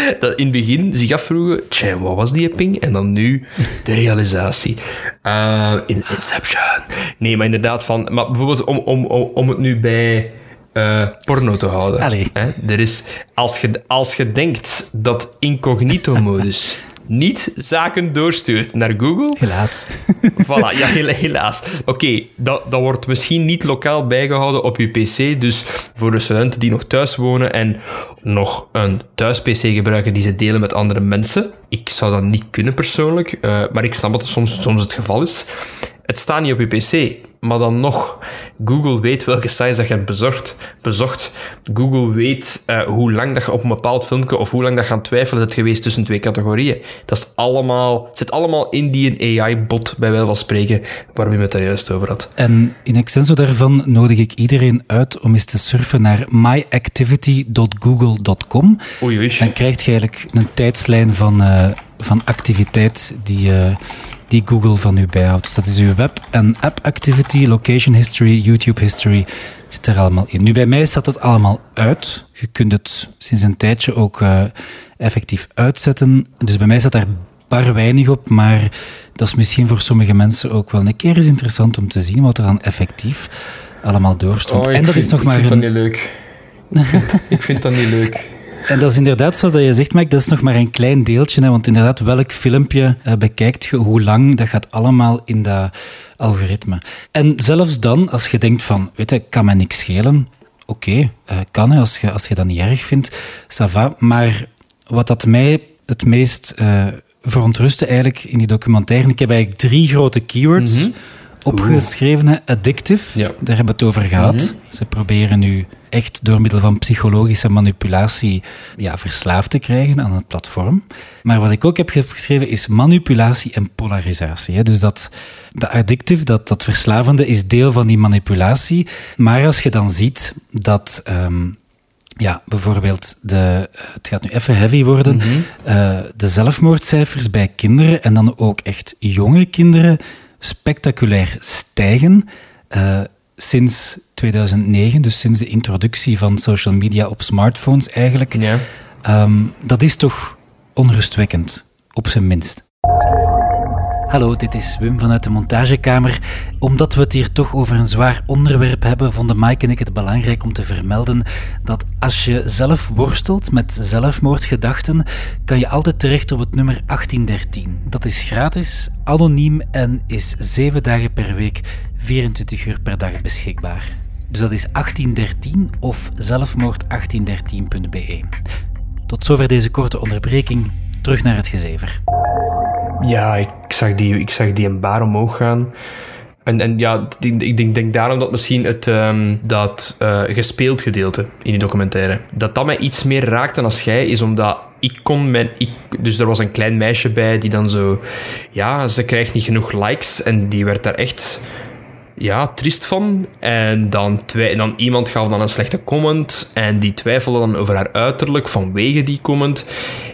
dat in het begin zich afvroegen, tja, wat was die ping? En dan nu de realisatie. Eh, in Inception. Nee, maar inderdaad van... Maar bijvoorbeeld om, om, om, om het nu bij eh, porno te houden. Allee. Hè, er is, als, je, als je denkt dat incognito-modus niet zaken doorstuurt naar Google... Helaas. Voilà, ja, hela- helaas. Oké, dat, dat wordt misschien niet lokaal bijgehouden op je PC. Dus voor de studenten die nog thuis wonen en nog een thuis-PC gebruiken die ze delen met andere mensen. Ik zou dat niet kunnen persoonlijk, eh, maar ik snap dat dat soms, soms het geval is. Het staat niet op je PC, maar dan nog. Google weet welke sites dat je hebt bezocht. bezocht. Google weet eh, hoe lang dat je op een bepaald filmpje of hoe lang dat je aan het twijfelen hebt geweest tussen twee categorieën. Dat is allemaal, zit allemaal in die AI-bot, bij wijze van spreken, waar we het daar juist over had. En in extenso daarvan nodig ik iedereen uit om eens te surfen naar myactivity.google.com. Oei, oei. Dan krijg je eigenlijk een tijdslijn van, eh, van activiteit die, eh, die Google van u bijhoudt. Dus dat is uw web- en app-activity, location history, YouTube history, zit er allemaal in. Nu, bij mij staat het allemaal uit. Je kunt het sinds een tijdje ook eh, effectief uitzetten. Dus bij mij staat daar bar weinig op, maar dat is misschien voor sommige mensen ook wel een keer eens interessant om te zien wat er dan effectief allemaal doorstond. Oh, ik en dat vind- is nog ik maar vind een, dat niet leuk. Ik vind, ik vind dat niet leuk. En dat is inderdaad, zoals je zegt, Mike, dat is nog maar een klein deeltje. Hè, want inderdaad, welk filmpje eh, bekijkt je, hoe lang, dat gaat allemaal in dat algoritme. En zelfs dan, als je denkt van, weet je, kan mij niks schelen. Oké, eh, kan als je, als je dat niet erg vindt, ça va. Maar wat dat mij het meest uh, verontrustte eigenlijk in die documentaire. Ik heb eigenlijk drie grote keywords mhm. Opgeschreven. Addictive, daar hebben we het over gehad. Mhm. Ze proberen nu echt door middel van psychologische manipulatie ja, verslaafd te krijgen aan het platform. Maar wat ik ook heb geschreven is manipulatie en polarisatie. Hè. Dus dat, de addictive, dat, dat verslavende, is deel van die manipulatie. Maar als je dan ziet dat... Ehm, ja, bijvoorbeeld, de, het gaat nu even heavy worden, mhm. eh, de zelfmoordcijfers bij kinderen en dan ook echt jonge kinderen spectaculair stijgen. Uh, sinds 2009, dus sinds de introductie van social media op smartphones eigenlijk. Ja. Ehm, dat is toch onrustwekkend, op zijn minst. Hallo, dit is Wim vanuit de montagekamer. Omdat we het hier toch over een zwaar onderwerp hebben, vonden Mike en ik het belangrijk om te vermelden dat als je zelf worstelt met zelfmoordgedachten, kan je altijd terecht op het nummer 1813. Dat is gratis, anoniem en is 7 dagen per week, 24 uur per dag beschikbaar. Dus dat is 1813 of zelfmoord1813.be. Tot zover deze korte onderbreking. Terug naar het gezever. Ja, ik zag die, ik zag die een bar omhoog gaan. En, en ja, ik denk, denk daarom dat misschien het um, dat uh, gespeeld gedeelte in die documentaire, dat dat mij iets meer raakte als jij, is omdat ik kon mijn... Dus er was een klein meisje bij die dan zo... Ja, ze krijgt niet genoeg likes en die werd daar echt ja, triest van. En dan, twee, dan iemand gaf dan een slechte comment en die twijfelde dan over haar uiterlijk vanwege die comment.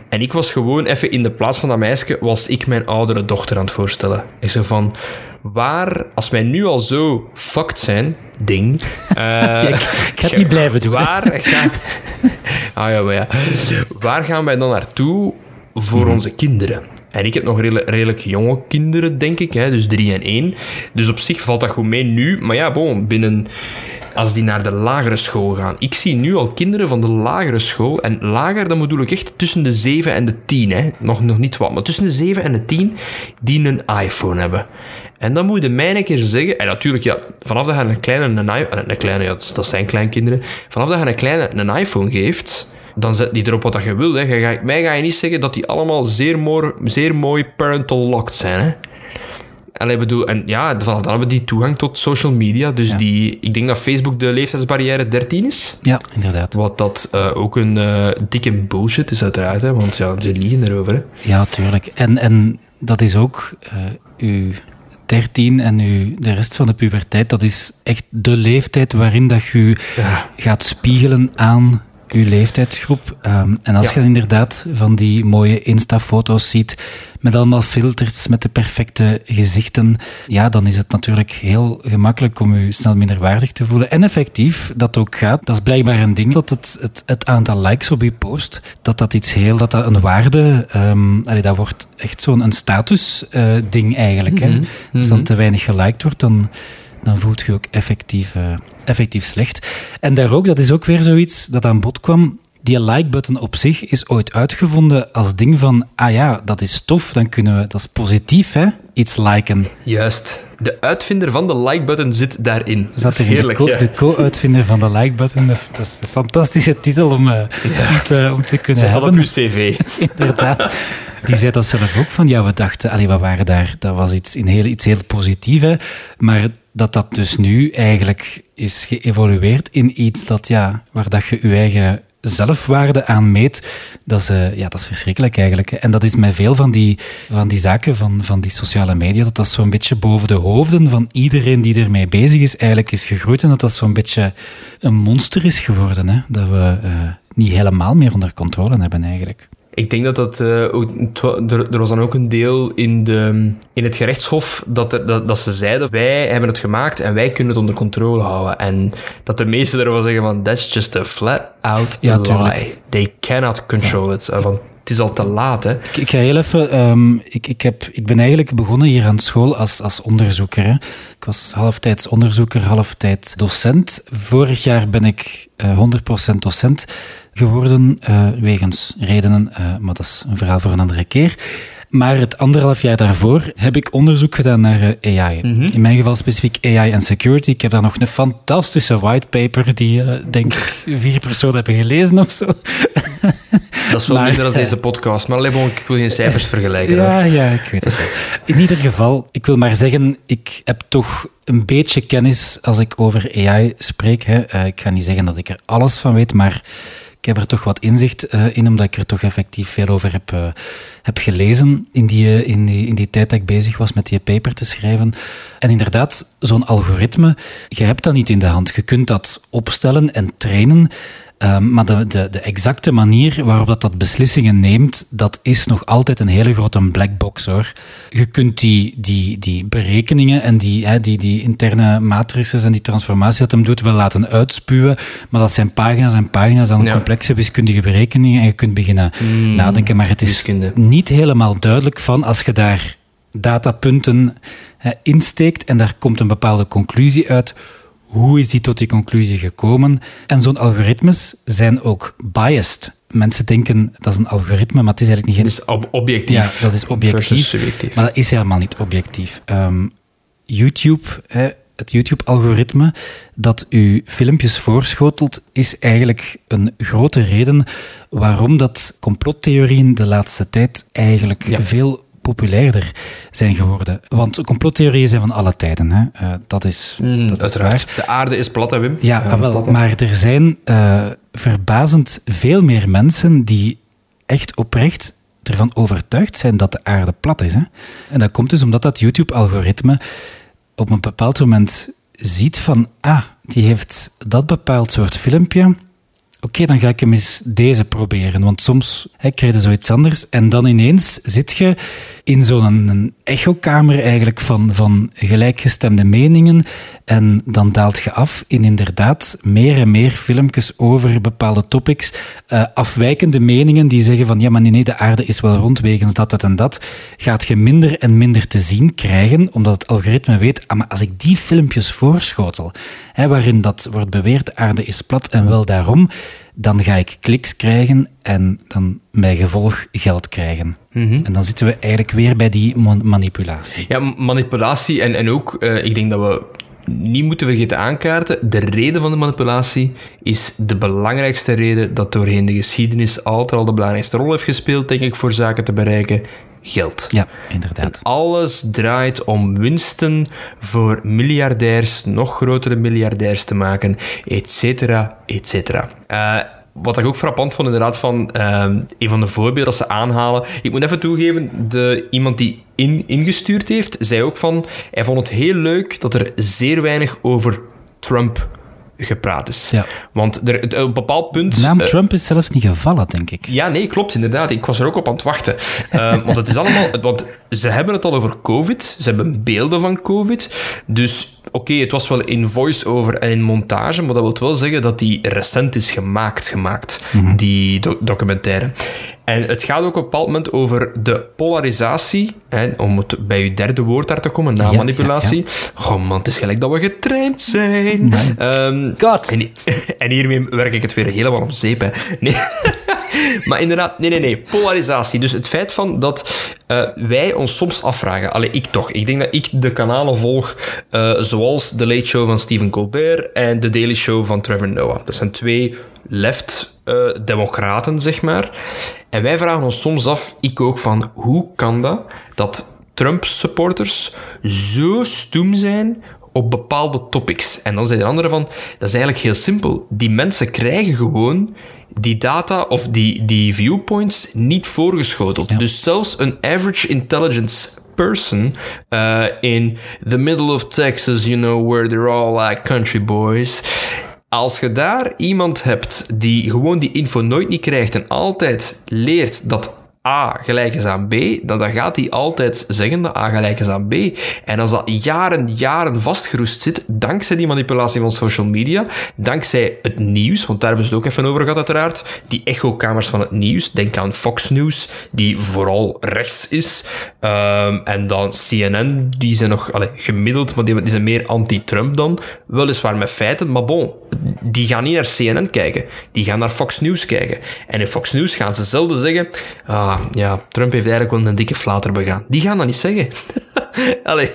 En ik was gewoon even in de plaats van dat meisje, was ik mijn oudere dochter aan het voorstellen. Ik zei van, waar, als wij nu al zo fucked zijn, ding. Uh, ik, ga het niet blijven doen. Waar gaan, ah, ja, maar ja. waar gaan wij dan naartoe voor mhm. onze kinderen? En ik heb nog redelijk, jonge kinderen, denk ik. Hè, dus drie en één. Dus op zich valt dat goed mee nu. Maar ja, bon, binnen... Als die naar de lagere school gaan. Ik zie nu al kinderen van de lagere school. En lager, dan bedoel ik echt tussen de 7 en de 10. Hè. Nog, nog niet wat. Maar tussen de 7 en de 10 die een iPhone hebben. En dan moet je mij een keer zeggen... En natuurlijk, ja, vanaf dat je een kleine... Een, een kleine ja, dat zijn kleinkinderen. Vanaf dat je een kleine een iPhone geeft dan zet die erop wat je wil. Hè. Je mij ga je niet zeggen dat die allemaal zeer mooi, zeer mooi parental locked zijn. Hè. Allee, bedoel, en ja, vanaf dan hebben die toegang tot social media. Dus die, ik denk dat Facebook de leeftijdsbarrière 13 is. Ja, inderdaad. Wat dat uh, ook een uh, dikke bullshit is, uiteraard. Hè, want ja, ze liegen erover. Hè. Ja, tuurlijk. En, en dat is ook uh, uw 13 en uw, de rest van de puberteit. Dat is echt de leeftijd waarin dat je ja. gaat spiegelen aan uw leeftijdsgroep. Um, en als je inderdaad van die mooie Insta-foto's ziet met allemaal filters, met de perfecte gezichten, ja, dan is het natuurlijk heel gemakkelijk om je snel minderwaardig te voelen. En effectief, dat ook gaat. Dat is blijkbaar een ding, dat het, het, het aantal likes op je post, dat dat iets heel, dat dat een waarde, um, allee, dat wordt echt zo'n status-ding uh, eigenlijk. Mm -hmm. hè. Mhm. Als dan te weinig geliked wordt, dan dan voelt je ook effectief, uh, effectief slecht. En daar ook, dat is ook weer zoiets dat aan bod kwam. Die like-button op zich is ooit uitgevonden als ding van, ah ja, dat is tof, dan kunnen we, dat is positief, hè, iets liken. Juist. De uitvinder van de like-button zit daarin. Zat dat is heerlijk, de, de co-uitvinder van de like-button. Dat is een fantastische titel om, uh, om, te, om te kunnen Zet hebben. op uw cv. Inderdaad. Die zei dat zelf ook van, ja, we dachten, allee, we waren daar, dat was iets, in heel, iets heel positiefs, maar dat dat dus nu eigenlijk is geëvolueerd in iets dat, ja, waar dat je je eigen zelfwaarde aan meet, dat is, uh, ja, dat is verschrikkelijk eigenlijk. En dat is met veel van die, van die zaken, van, van die sociale media, dat dat zo'n beetje boven de hoofden van iedereen die ermee bezig is, eigenlijk is gegroeid en dat dat zo'n beetje een monster is geworden. Hè? Dat we uh, niet helemaal meer onder controle hebben eigenlijk. Ik denk dat dat... Uh, er, er, was dan ook een deel in, de, in het gerechtshof dat, er, dat, dat ze zeiden wij hebben het gemaakt en wij kunnen het onder controle houden. En dat de meesten erover zeggen van that's just a flat out ja, lie. They cannot control ja. it. Want het is al te laat, hè. Ik, ik ga heel even... Um, ik, ik, heb, ik ben eigenlijk begonnen hier aan school als, als onderzoeker. Hè. Ik was halftijds onderzoeker, halftijd docent. Vorig jaar ben ik uh, eh, 100% docent geworden, uh, wegens redenen, uh, maar dat is een verhaal voor een andere keer. Maar het anderhalf jaar daarvoor heb ik onderzoek gedaan naar uh, AI. Mm -hmm. In mijn geval specifiek AI en security. Ik heb daar nog een fantastische whitepaper die, uh, denk ik, vier personen hebben gelezen of zo. Dat is wel Maar- minder dan deze podcast. Maar allee, bon, ik wil geen cijfers vergelijken. hoor. Ja, ja, ik weet het. In ieder geval, ik wil maar zeggen, ik heb toch een beetje kennis als ik over AI spreek. Hè. Eh, ik ga niet zeggen dat ik er alles van weet, maar ik heb er toch wat inzicht eh, in, omdat ik er toch effectief veel over heb, eh, heb gelezen in die, eh, in, die, in die tijd dat ik bezig was met die paper te schrijven. En inderdaad, zo'n algoritme, je hebt dat niet in de hand. Je kunt dat opstellen en trainen, Ehm, maar de, de, de exacte manier waarop dat, dat beslissingen neemt, dat is nog altijd een hele grote black box hoor. Je kunt die, die, die berekeningen en die, hè, die, die interne matrices en die transformatie dat hem doet wel laten uitspuwen, maar dat zijn pagina's en pagina's aan Ja. complexe wiskundige berekeningen en je kunt beginnen nadenken. Maar het is wiskunde. niet helemaal duidelijk van als je daar datapunten hè, insteekt en daar komt een bepaalde conclusie uit. Hoe is die tot die conclusie gekomen? En zo'n algoritmes zijn ook biased. Mensen denken dat is een algoritme, maar het is eigenlijk niet Het is ob- objectief. ja, dat is objectief. Maar dat is helemaal niet objectief. Ehm, YouTube, hè, het YouTube-algoritme dat u filmpjes voorschotelt, is eigenlijk een grote reden waarom dat complottheorieën de laatste tijd eigenlijk Ja. veel populairder zijn geworden. Want complottheorieën zijn van alle tijden. Hè. Eh, dat is, Mm, dat is uiteraard. waar. De aarde is plat, hè, Wim? Ja, ah, wel, plat, maar er zijn eh, verbazend veel meer mensen die echt oprecht ervan overtuigd zijn dat de aarde plat is. Hè? En dat komt dus omdat dat YouTube-algoritme op een bepaald moment ziet van, ah, die heeft dat bepaald soort filmpje. Oké, dan ga ik hem eens deze proberen. Want soms hè, krijg je zoiets anders. En dan ineens zit je in zo'n echokamer eigenlijk van, van gelijkgestemde meningen. En dan daalt je af in inderdaad meer en meer filmpjes over bepaalde topics. eh, afwijkende meningen die zeggen van ja, maar nee, nee, de aarde is wel rond wegens dat, dat en dat. Gaat je minder en minder te zien krijgen, omdat het algoritme weet, ah, maar als ik die filmpjes voorschotel, hè, waarin dat wordt beweerd, de aarde is plat en wel daarom, dan ga ik kliks krijgen en dan bij gevolg geld krijgen. En dan zitten we eigenlijk weer bij die manipulatie. Ja, manipulatie en, en ook, eh, ik denk dat we niet moeten vergeten aankaarten, de reden van de manipulatie is de belangrijkste reden dat doorheen de geschiedenis altijd al de belangrijkste rol heeft gespeeld, denk ik, voor zaken te bereiken. Geld. Ja, inderdaad. Alles draait om winsten voor miljardairs, nog grotere miljardairs te maken, et cetera, et cetera. Eh, wat ik ook frappant vond, inderdaad, van ehm, een van de voorbeelden dat ze aanhalen. Ik moet even toegeven, de, iemand die in, ingestuurd heeft, zei ook van, hij vond het heel leuk dat er zeer weinig over Trump gepraat is. Ja. Want er, op een bepaald punt... De naam eh, Trump is zelfs niet gevallen, denk ik. ja, nee, klopt, inderdaad. Ik was er ook op aan het wachten. Eh, want het is allemaal... Want ze hebben het al over COVID. Ze hebben beelden van COVID. Dus oké, het was wel in voice-over en in montage, maar dat wil wel zeggen dat die recent is gemaakt, gemaakt, die do- documentaire. En het gaat ook op een bepaald moment over de polarisatie, hè, om het bij uw derde woord daar te komen, na Ja, manipulatie. Oh man, het is gelijk dat we getraind zijn. God. en, hiermee werk ik het weer helemaal om zeep. Hè. Nee. maar inderdaad, nee, nee, nee. Polarisatie. Dus het feit van dat eh, wij ons soms afvragen. Allee, ik toch. Ik denk dat ik de kanalen volg eh, zoals The Late Show van Stephen Colbert en The Daily Show van Trevor Noah. Dat zijn twee left-democraten, zeg maar. En wij vragen ons soms af, ik ook, van hoe kan dat dat Trump-supporters zo stoem zijn op bepaalde topics. En dan zei de andere van, dat is eigenlijk heel simpel. Die mensen krijgen gewoon die data of die, die viewpoints niet voorgeschoteld. Dus zelfs een average intelligence person uh, in the middle of Texas, you know, where they're all like country boys... Als je daar iemand hebt die gewoon die info nooit niet krijgt en altijd leert dat A gelijk is aan B, dan, dan gaat hij altijd zeggen dat A gelijk is aan B. En als dat jaren, jaren vastgeroest zit, dankzij die manipulatie van social media, dankzij het nieuws, want daar hebben ze het ook even over gehad uiteraard, die echokamers van het nieuws, denk aan Fox News, die vooral rechts is, um, en dan CNN, die zijn nog allez, gemiddeld, maar die, die zijn meer anti-Trump dan, weliswaar met feiten, maar bon, die gaan niet naar CNN kijken, die gaan naar Fox News kijken. En in Fox News gaan ze zelden zeggen, ah, ja, Trump heeft eigenlijk wel een dikke flater begaan. Die gaan dat niet zeggen. Allee.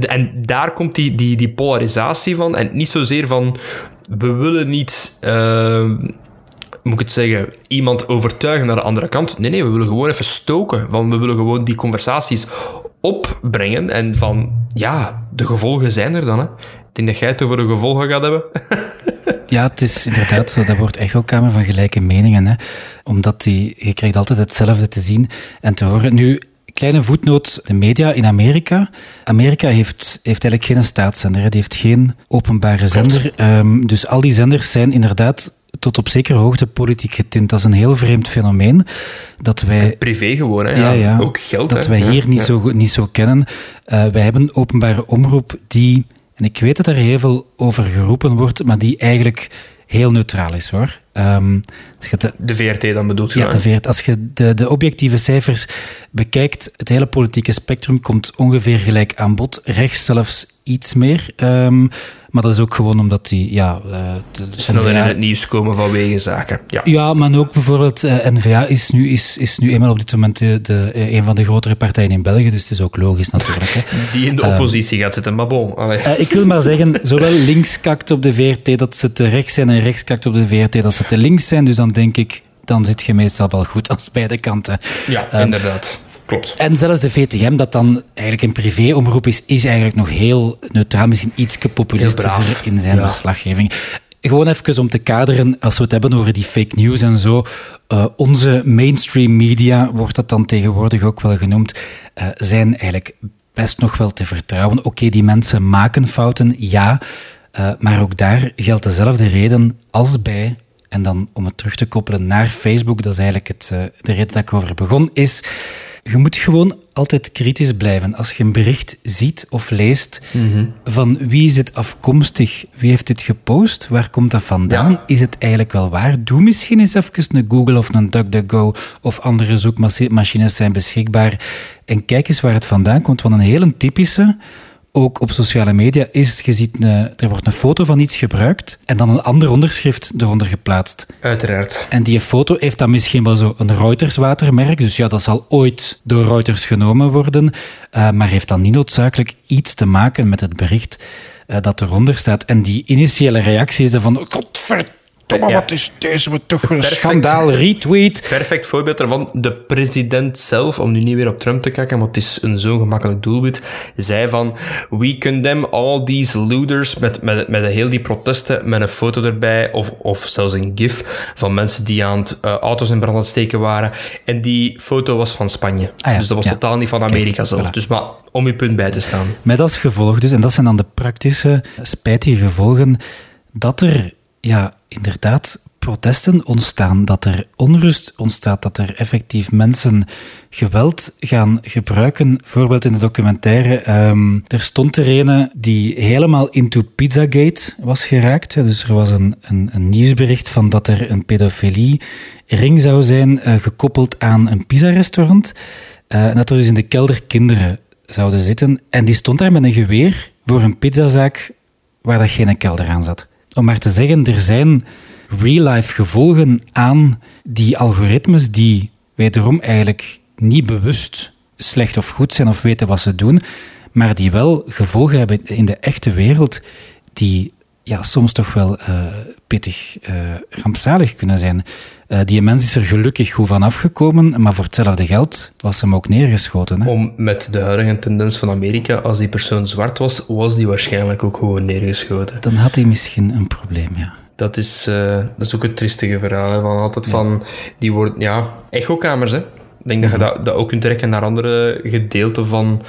En daar komt die, die, die polarisatie van. En niet zozeer van, we willen niet... Uh, moet ik het zeggen, iemand overtuigen naar de andere kant. Nee, nee, we willen gewoon even stoken. Want we willen gewoon die conversaties opbrengen. En van, ja, de gevolgen zijn er dan. Hè. Ik denk dat jij het over de gevolgen gaat hebben. Ja, het is inderdaad, dat wordt echokamer van gelijke meningen. Hè? Omdat die, je krijgt altijd hetzelfde te zien en te horen. Nu, kleine voetnoot, de media in Amerika. Amerika heeft, heeft eigenlijk geen staatszender, die heeft geen openbare zender. Um, dus al die zenders zijn inderdaad tot op zekere hoogte politiek getint. Dat is een heel vreemd fenomeen. Dat wij, privé gewoon, hè? Ja, ja, ook geld. Dat wij hier niet, zo, niet zo kennen. Uh, wij hebben openbare omroep die en ik weet dat er heel veel over geroepen wordt, maar die eigenlijk heel neutraal is hoor. Um, de, de, VRT dan bedoelt je? Ja, de VRT. Als je de, de objectieve cijfers bekijkt, het hele politieke spectrum komt ongeveer gelijk aan bod. Rechts zelfs iets meer. Um, maar dat is ook gewoon omdat die... Ja, uh, Sneller in het nieuws komen vanwege zaken. Ja, ja maar ook bijvoorbeeld uh, eh, N-VA is nu, is, is nu eenmaal op dit moment de, de, uh, een van de grotere partijen in België, dus het is ook logisch natuurlijk. Hè. Die in de oppositie gaat zitten, maar bon. ik wil maar zeggen, zowel links kakt op de VRT dat ze te rechts zijn en rechts kakt op de VRT dat ze te links zijn, dus dan denk ik, dan zit je meestal wel goed aan beide kanten. Ja, um, inderdaad. Klopt. En zelfs de VTM, dat dan eigenlijk een privéomroep is, is eigenlijk nog heel neutraal, misschien iets populistischer in zijn ja. verslaggeving. Gewoon even om te kaderen, als we het hebben over die fake news en zo. Uh, onze mainstream media, wordt dat dan tegenwoordig ook wel genoemd, uh, zijn eigenlijk best nog wel te vertrouwen. Oké, okay, die mensen maken fouten, ja. Uh, maar ook daar geldt dezelfde reden als bij en dan om het terug te koppelen naar Facebook, dat is eigenlijk het, de reden dat ik over begon, is je moet gewoon altijd kritisch blijven. Als je een bericht ziet of leest van wie is het afkomstig, wie heeft dit gepost, waar komt dat vandaan, is het eigenlijk wel waar? Doe misschien eens even een Google of een DuckDuckGo of andere zoekmachines zijn beschikbaar en kijk eens waar het vandaan komt. Want een hele typische ook op sociale media is, je ziet, een, er wordt een foto van iets gebruikt en dan een ander onderschrift eronder geplaatst. Uiteraard. En die foto heeft dan misschien wel zo een Reuters watermerk, dus ja, dat zal ooit door Reuters genomen worden, uh, maar heeft dan niet noodzakelijk iets te maken met het bericht uh, dat eronder staat. En die initiële reactie is dan van, godverdomme, maar wat is deze wat toch een schandaal, retweet. Perfect voorbeeld daarvan. De president zelf, om nu niet weer op Trump te kijken, want het is een zo gemakkelijk doelwit, zei van, we condemn all these looters, met, met, met heel die protesten, met een foto erbij, of, of zelfs een gif van mensen die aan het uh, auto's in brand aan het steken waren. En die foto was van Spanje. Ah ja, dus dat was ja. totaal niet van Amerika zelf. Voilà. Dus maar om je punt bij te staan. Met als gevolg dus, en dat zijn dan de praktische, spijtige gevolgen, dat er ja, inderdaad protesten ontstaan, dat er onrust ontstaat, dat er effectief mensen geweld gaan gebruiken. Bijvoorbeeld in de documentaire, um, er stond er een die helemaal into Pizzagate was geraakt. Dus er was een, een, een nieuwsbericht van dat er een pedofilie ring zou zijn uh, gekoppeld aan een pizza-restaurant. Uh, en dat er dus in de kelder kinderen zouden zitten. En die stond daar met een geweer voor een pizzazaak waar dat geen kelder aan zat om maar te zeggen, er zijn real-life gevolgen aan die algoritmes die wederom eigenlijk niet bewust slecht of goed zijn of weten wat ze doen, maar die wel gevolgen hebben in de echte wereld die ja, soms toch wel uh, pittig uh, rampzalig kunnen zijn. Uh, die mens is er gelukkig goed van afgekomen, maar voor hetzelfde geld was hem ook neergeschoten. Hè? Om met de huidige tendens van Amerika, als die persoon zwart was, was die waarschijnlijk ook gewoon neergeschoten. Dan had hij misschien een probleem, ja. Dat is, dat is ook het triestige verhaal, hè, van altijd ja. van, die worden, ja, echokamers, hè. Ik denk dat je dat, dat ook kunt trekken naar andere gedeelten van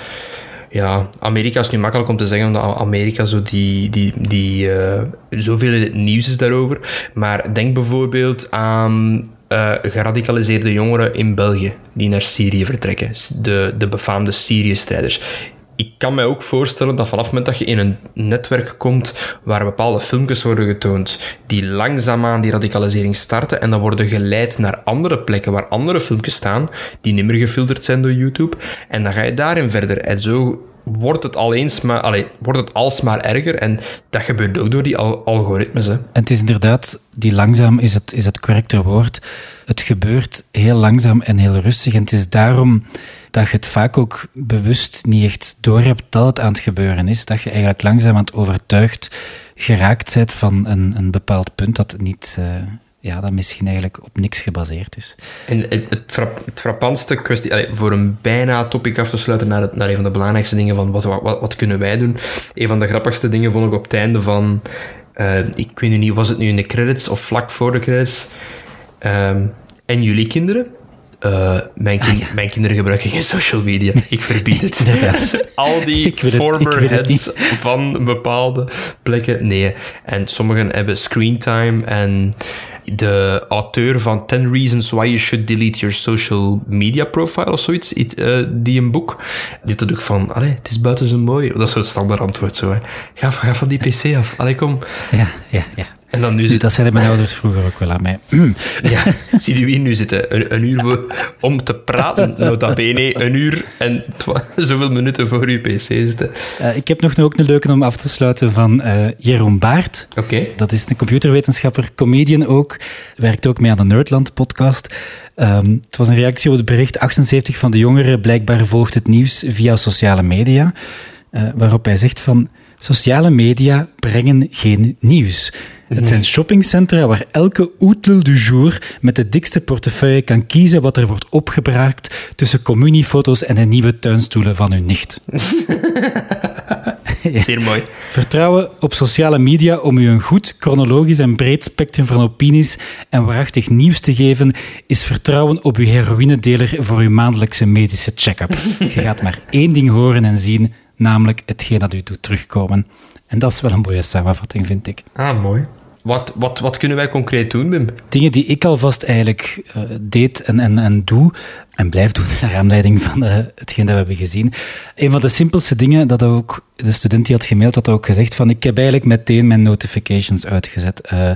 ja, Amerika is nu makkelijk om te zeggen, omdat Amerika zo die, die, die uh, zoveel het nieuws is daarover. Maar denk bijvoorbeeld aan uh, geradicaliseerde jongeren in België die naar Syrië vertrekken. De, de befaamde Syrië-strijders ik kan mij ook voorstellen dat vanaf het moment dat je in een netwerk komt waar bepaalde filmpjes worden getoond die langzaamaan die radicalisering starten en dan worden geleid naar andere plekken waar andere filmpjes staan die niet meer gefilterd zijn door YouTube en dan ga je daarin verder. En zo wordt het, al eens maar, allez, wordt het alsmaar erger. En dat gebeurt ook door die al algoritmes. Hè. En het is inderdaad, die langzaam is het, is het correcte woord. Het gebeurt heel langzaam en heel rustig. En het is daarom dat je het vaak ook bewust niet echt doorhebt dat het aan het gebeuren is. Dat je eigenlijk langzaam aan het overtuigd geraakt bent van een, een bepaald punt dat niet, uh, ja, dat misschien eigenlijk op niks gebaseerd is. En het, het, frapp, het frappantste kwestie, allee, voor een bijna topic af te sluiten naar, naar een van de belangrijkste dingen van wat, wat, wat kunnen wij doen. Een van de grappigste dingen vond ik op het einde van, uh, ik weet nu niet, was het nu in de credits of vlak voor de credits? Um, en jullie kinderen? Uh, mijn, kind, ah, ja. mijn, kinderen gebruiken geen social media. Ik verbied het. Al die former heads van bepaalde plekken. Nee. En sommigen hebben screentime en de auteur van 10 Reasons Why You Should Delete Your Social Media Profile of zoiets, uh, die een boek, die dat ook van, allee, het is buiten zo mooi. Dat is het standaard antwoord zo, hè. Ga, ga van die pc af. Allee, kom. Ja, ja, ja. En dan nu zit... Dat zeiden mijn ouders vroeger ook wel aan mij. Ja, zie je hier nu zitten? Een, een uur voor, om te praten, nota bene, een uur en zoveel minuten voor uw pc zitten. Uh, ik heb nog ook een leuke om af te sluiten van uh, Jeroen Baart. Oké. Okay. Dat is een computerwetenschapper, comedian ook. Werkt ook mee aan de Nerdland-podcast. Um, het was een reactie op het bericht 78 van de jongeren. Blijkbaar volgt het nieuws via sociale media. Uh, waarop hij zegt van... Sociale media brengen geen nieuws. Het zijn shoppingcentra waar elke oetlul du jour met de dikste portefeuille kan kiezen wat er wordt opgebraakt tussen communiefoto's en de nieuwe tuinstoelen van hun nicht. Zeer mooi. Vertrouwen op sociale media om u een goed, chronologisch en breed spectrum van opinies en waarachtig nieuws te geven, is vertrouwen op uw heroïnedeler voor uw maandelijkse medische check-up. Je gaat maar één ding horen en zien, namelijk hetgeen dat u doet terugkomen. En dat is wel een mooie samenvatting, vind ik. Ah, mooi. Wat, wat, wat kunnen wij concreet doen, Wim? Dingen die ik alvast eigenlijk uh, deed en, en, en doe, en blijf doen naar aanleiding van uh, hetgeen dat we hebben gezien. Een van de simpelste dingen, dat ook de student die had gemaild, had ook gezegd van ik heb eigenlijk meteen mijn notifications uitgezet. Uh,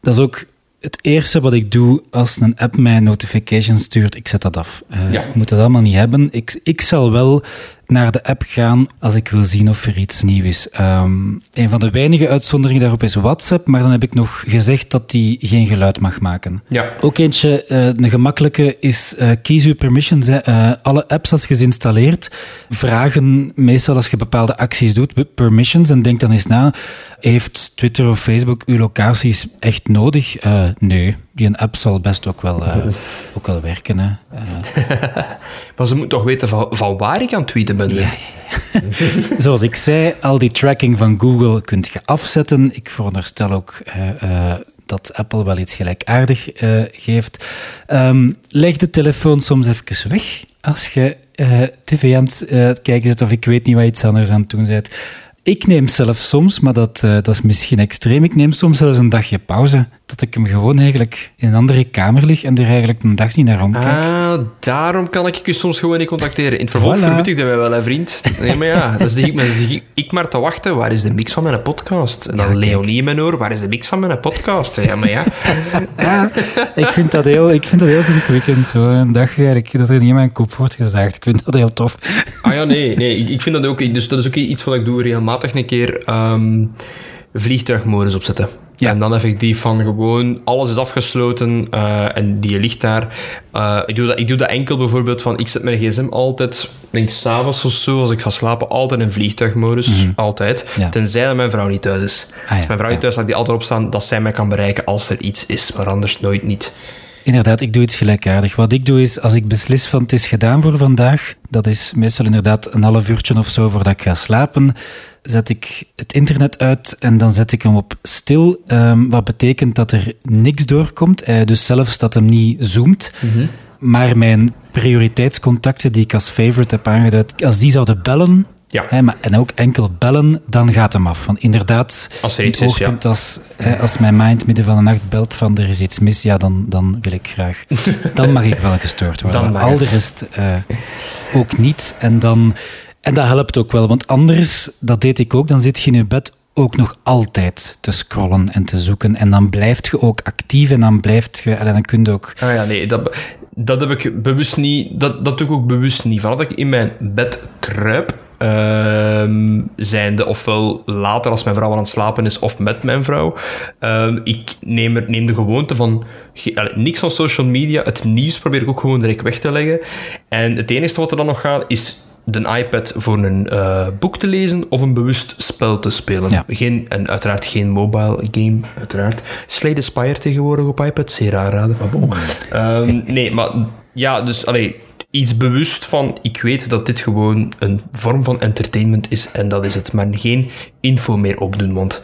dat is ook het eerste wat ik doe als een app mij notifications stuurt, ik zet dat af. Uh, ja. Ik moet dat allemaal niet hebben. Ik, ik zal wel naar de app gaan als ik wil zien of er iets nieuws is. Um, een van de weinige uitzonderingen daarop is WhatsApp, maar dan heb ik nog gezegd dat die geen geluid mag maken. Ja. Ook eentje, uh, een gemakkelijke, is uh, kies uw permissions. Uh, alle apps als je ze installeert, vragen meestal als je bepaalde acties doet, permissions, en denk dan eens na, heeft Twitter of Facebook uw locaties echt nodig? nee, die een app zal best ook wel, ook wel werken. Hè. maar ze moeten toch weten van, van waar ik aan het tweeten ben. Ja, ja, Zoals ik zei, al die tracking van Google kunt je afzetten. Ik veronderstel ook uh, uh, dat Apple wel iets gelijkaardig uh, geeft. Um, leg de telefoon soms even weg als je tv aan het kijken zit of ik weet niet wat iets anders aan het doen bent. Ik neem zelf soms, maar dat, dat is misschien extreem, ik neem soms zelfs een dagje pauze dat ik hem gewoon eigenlijk in een andere kamer lig en er eigenlijk een dag niet naar omkijk. Ah, daarom kan ik je soms gewoon niet contacteren. In het vervolg voilà. verwittigden wij wel, hè, vriend. Nee, maar ja, dat is ik, ik maar te wachten. Waar is de mix van mijn podcast? En dan ja, Leonie in mijn oor, waar is de mix van mijn podcast? Ja, maar ja. ja ik vind dat heel, ik vind dat heel verkwikkend, zo. Een dag eigenlijk, dat er niet in mijn kop wordt gezegd. Ik vind dat heel tof. Ah ja, nee, nee. Ik, ik vind dat ook... Dus dat is ook iets wat ik doe regelmatig een keer... Um, vliegtuigmodus opzetten. Ja. En dan effectief van gewoon alles is afgesloten uh, en die ligt daar. Uh, ik, doe dat, ik doe dat enkel bijvoorbeeld van ik zet mijn gsm altijd, denk s'avonds of zo, als ik ga slapen, altijd in vliegtuigmodus. Mm -hmm. Altijd. Ja. Tenzij dat mijn vrouw niet thuis is. Ah, als mijn vrouw niet thuis is, laat die altijd opstaan dat zij mij kan bereiken als er iets is, maar anders nooit niet. Inderdaad, ik doe iets gelijkaardig. Wat ik doe is, als ik beslis van het is gedaan voor vandaag, dat is meestal inderdaad een half uurtje of zo voordat ik ga slapen, zet ik het internet uit en dan zet ik hem op stil, um, wat betekent dat er niks doorkomt. Uh, dus zelfs dat hem niet zoomt. Mm -hmm. Maar mijn prioriteitscontacten die ik als favorite heb aangeduid, als die zouden bellen, ja. Hè, maar, en ook enkel bellen, dan gaat hem af. Want inderdaad, als er iets is, ja. als, als mijn mind midden van de nacht belt van er is iets mis, ja, dan, dan wil ik graag. Dan mag ik wel gestoord worden. Al de rest uh, ook niet. En, dan, en dat helpt ook wel, want anders, dat deed ik ook, dan zit je in je bed ook nog altijd te scrollen en te zoeken. En dan blijft je ook actief en dan blijft je... En dan kun je ook... Ah ja, nee, dat, dat heb ik bewust niet... Dat, dat doe ik ook bewust niet. Vanaf dat ik in mijn bed kruip, Um, zijnde ofwel later als mijn vrouw aan het slapen is of met mijn vrouw. Um, ik neem, er, neem de gewoonte van niks van social media. Het nieuws probeer ik ook gewoon direct weg te leggen. En het enige wat er dan nog gaat is de iPad voor een eh, boek te lezen of een bewust spel te spelen. Ja. Geen, en uiteraard geen mobile game, uiteraard. Slay the Spire tegenwoordig op iPad, zeer aanraden. Maar bon. Ehm, nee, maar ja, dus allee, iets bewust van, ik weet dat dit gewoon een vorm van entertainment is en dat is het. Maar geen info meer opdoen, want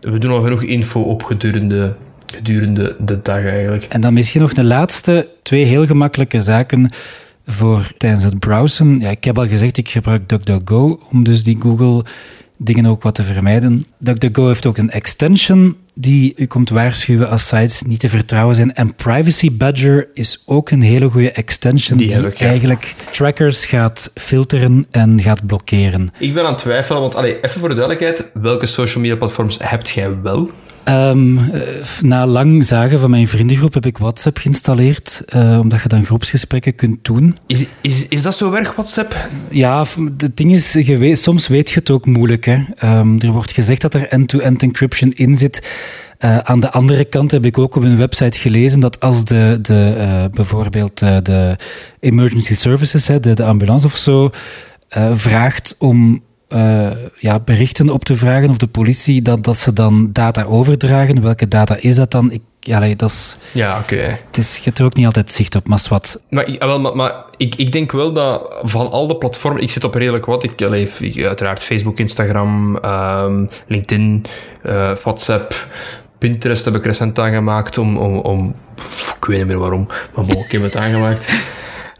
we doen al genoeg info op gedurende, gedurende de dag eigenlijk. En dan misschien nog de laatste twee heel gemakkelijke zaken voor tijdens het browsen. Ja, ik heb al gezegd, ik gebruik DuckDuckGo om dus die Google dingen ook wat te vermijden. DuckDuckGo heeft ook een extension die u komt waarschuwen als sites niet te vertrouwen zijn. En Privacy Badger is ook een hele goede extension Die die, heb ik, ja. eigenlijk trackers gaat filteren en gaat blokkeren. Ik ben aan het twijfelen, want allee, even voor de duidelijkheid, welke social media platforms hebt jij wel? Ehm, eh, na lang zagen van mijn vriendengroep heb ik WhatsApp geïnstalleerd, eh, omdat je dan groepsgesprekken kunt doen. Is, is, is dat zo erg, WhatsApp? Ja, het ding is, je weet, soms weet je het ook moeilijk. Hè. Ehm, er wordt gezegd dat er end-to-end encryption in zit. Eh, aan de andere kant heb ik ook op hun website gelezen dat als de, de, bijvoorbeeld de emergency services, hè, de, de ambulance of zo, vraagt om eh, ja, berichten op te vragen of de politie, dat, dat ze dan data overdragen. Welke data is dat dan? Ik, ja, dat is, Ja, oké. het is, je hebt er ook niet altijd zicht op, maar wat. Maar, ik- ah, wel, maar, maar ik, ik denk wel dat van al de platformen... Ik zit op redelijk wat. Ik, ik- uiteraard Facebook, Instagram, ehm, LinkedIn, eh, WhatsApp... Pinterest heb ik recent aangemaakt om... om, om ik weet niet meer waarom, maar bon, ik heb het aangemaakt.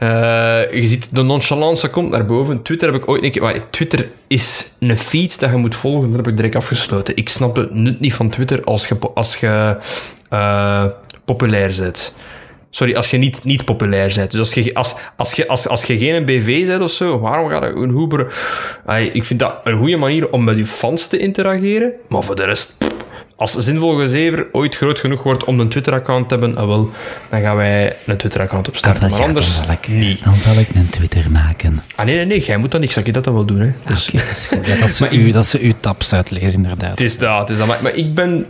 Eh, je ziet, de nonchalance komt naar boven. Twitter heb ik ooit een keer... Twitter is een feed dat je moet volgen. Dat heb ik direct afgesloten. Ik snap het nut niet van Twitter als je, als je eh, populair bent. Sorry, als je niet, niet populair bent. Dus als je, als, als je, als, als je geen BV bent of zo, waarom ga je een hoeber... Ik vind dat een goede manier om met je fans te interageren. Maar voor de rest... Als zinvol gezever ooit groot genoeg wordt om een Twitter-account te hebben, ah, wel, dan gaan wij een Twitter-account opstarten. Maar ja, anders dan, zal ik, niet. dan zal ik een Twitter maken. Ah, nee, nee, nee, jij moet dat niet. Zal ik dat dan wel doen, hè. Dus, Oké, dat is goed. Ja, dat, ze Maar u, dat ze uw tabs uitlezen, inderdaad. Het is dat, het is dat. Maar, maar ik ben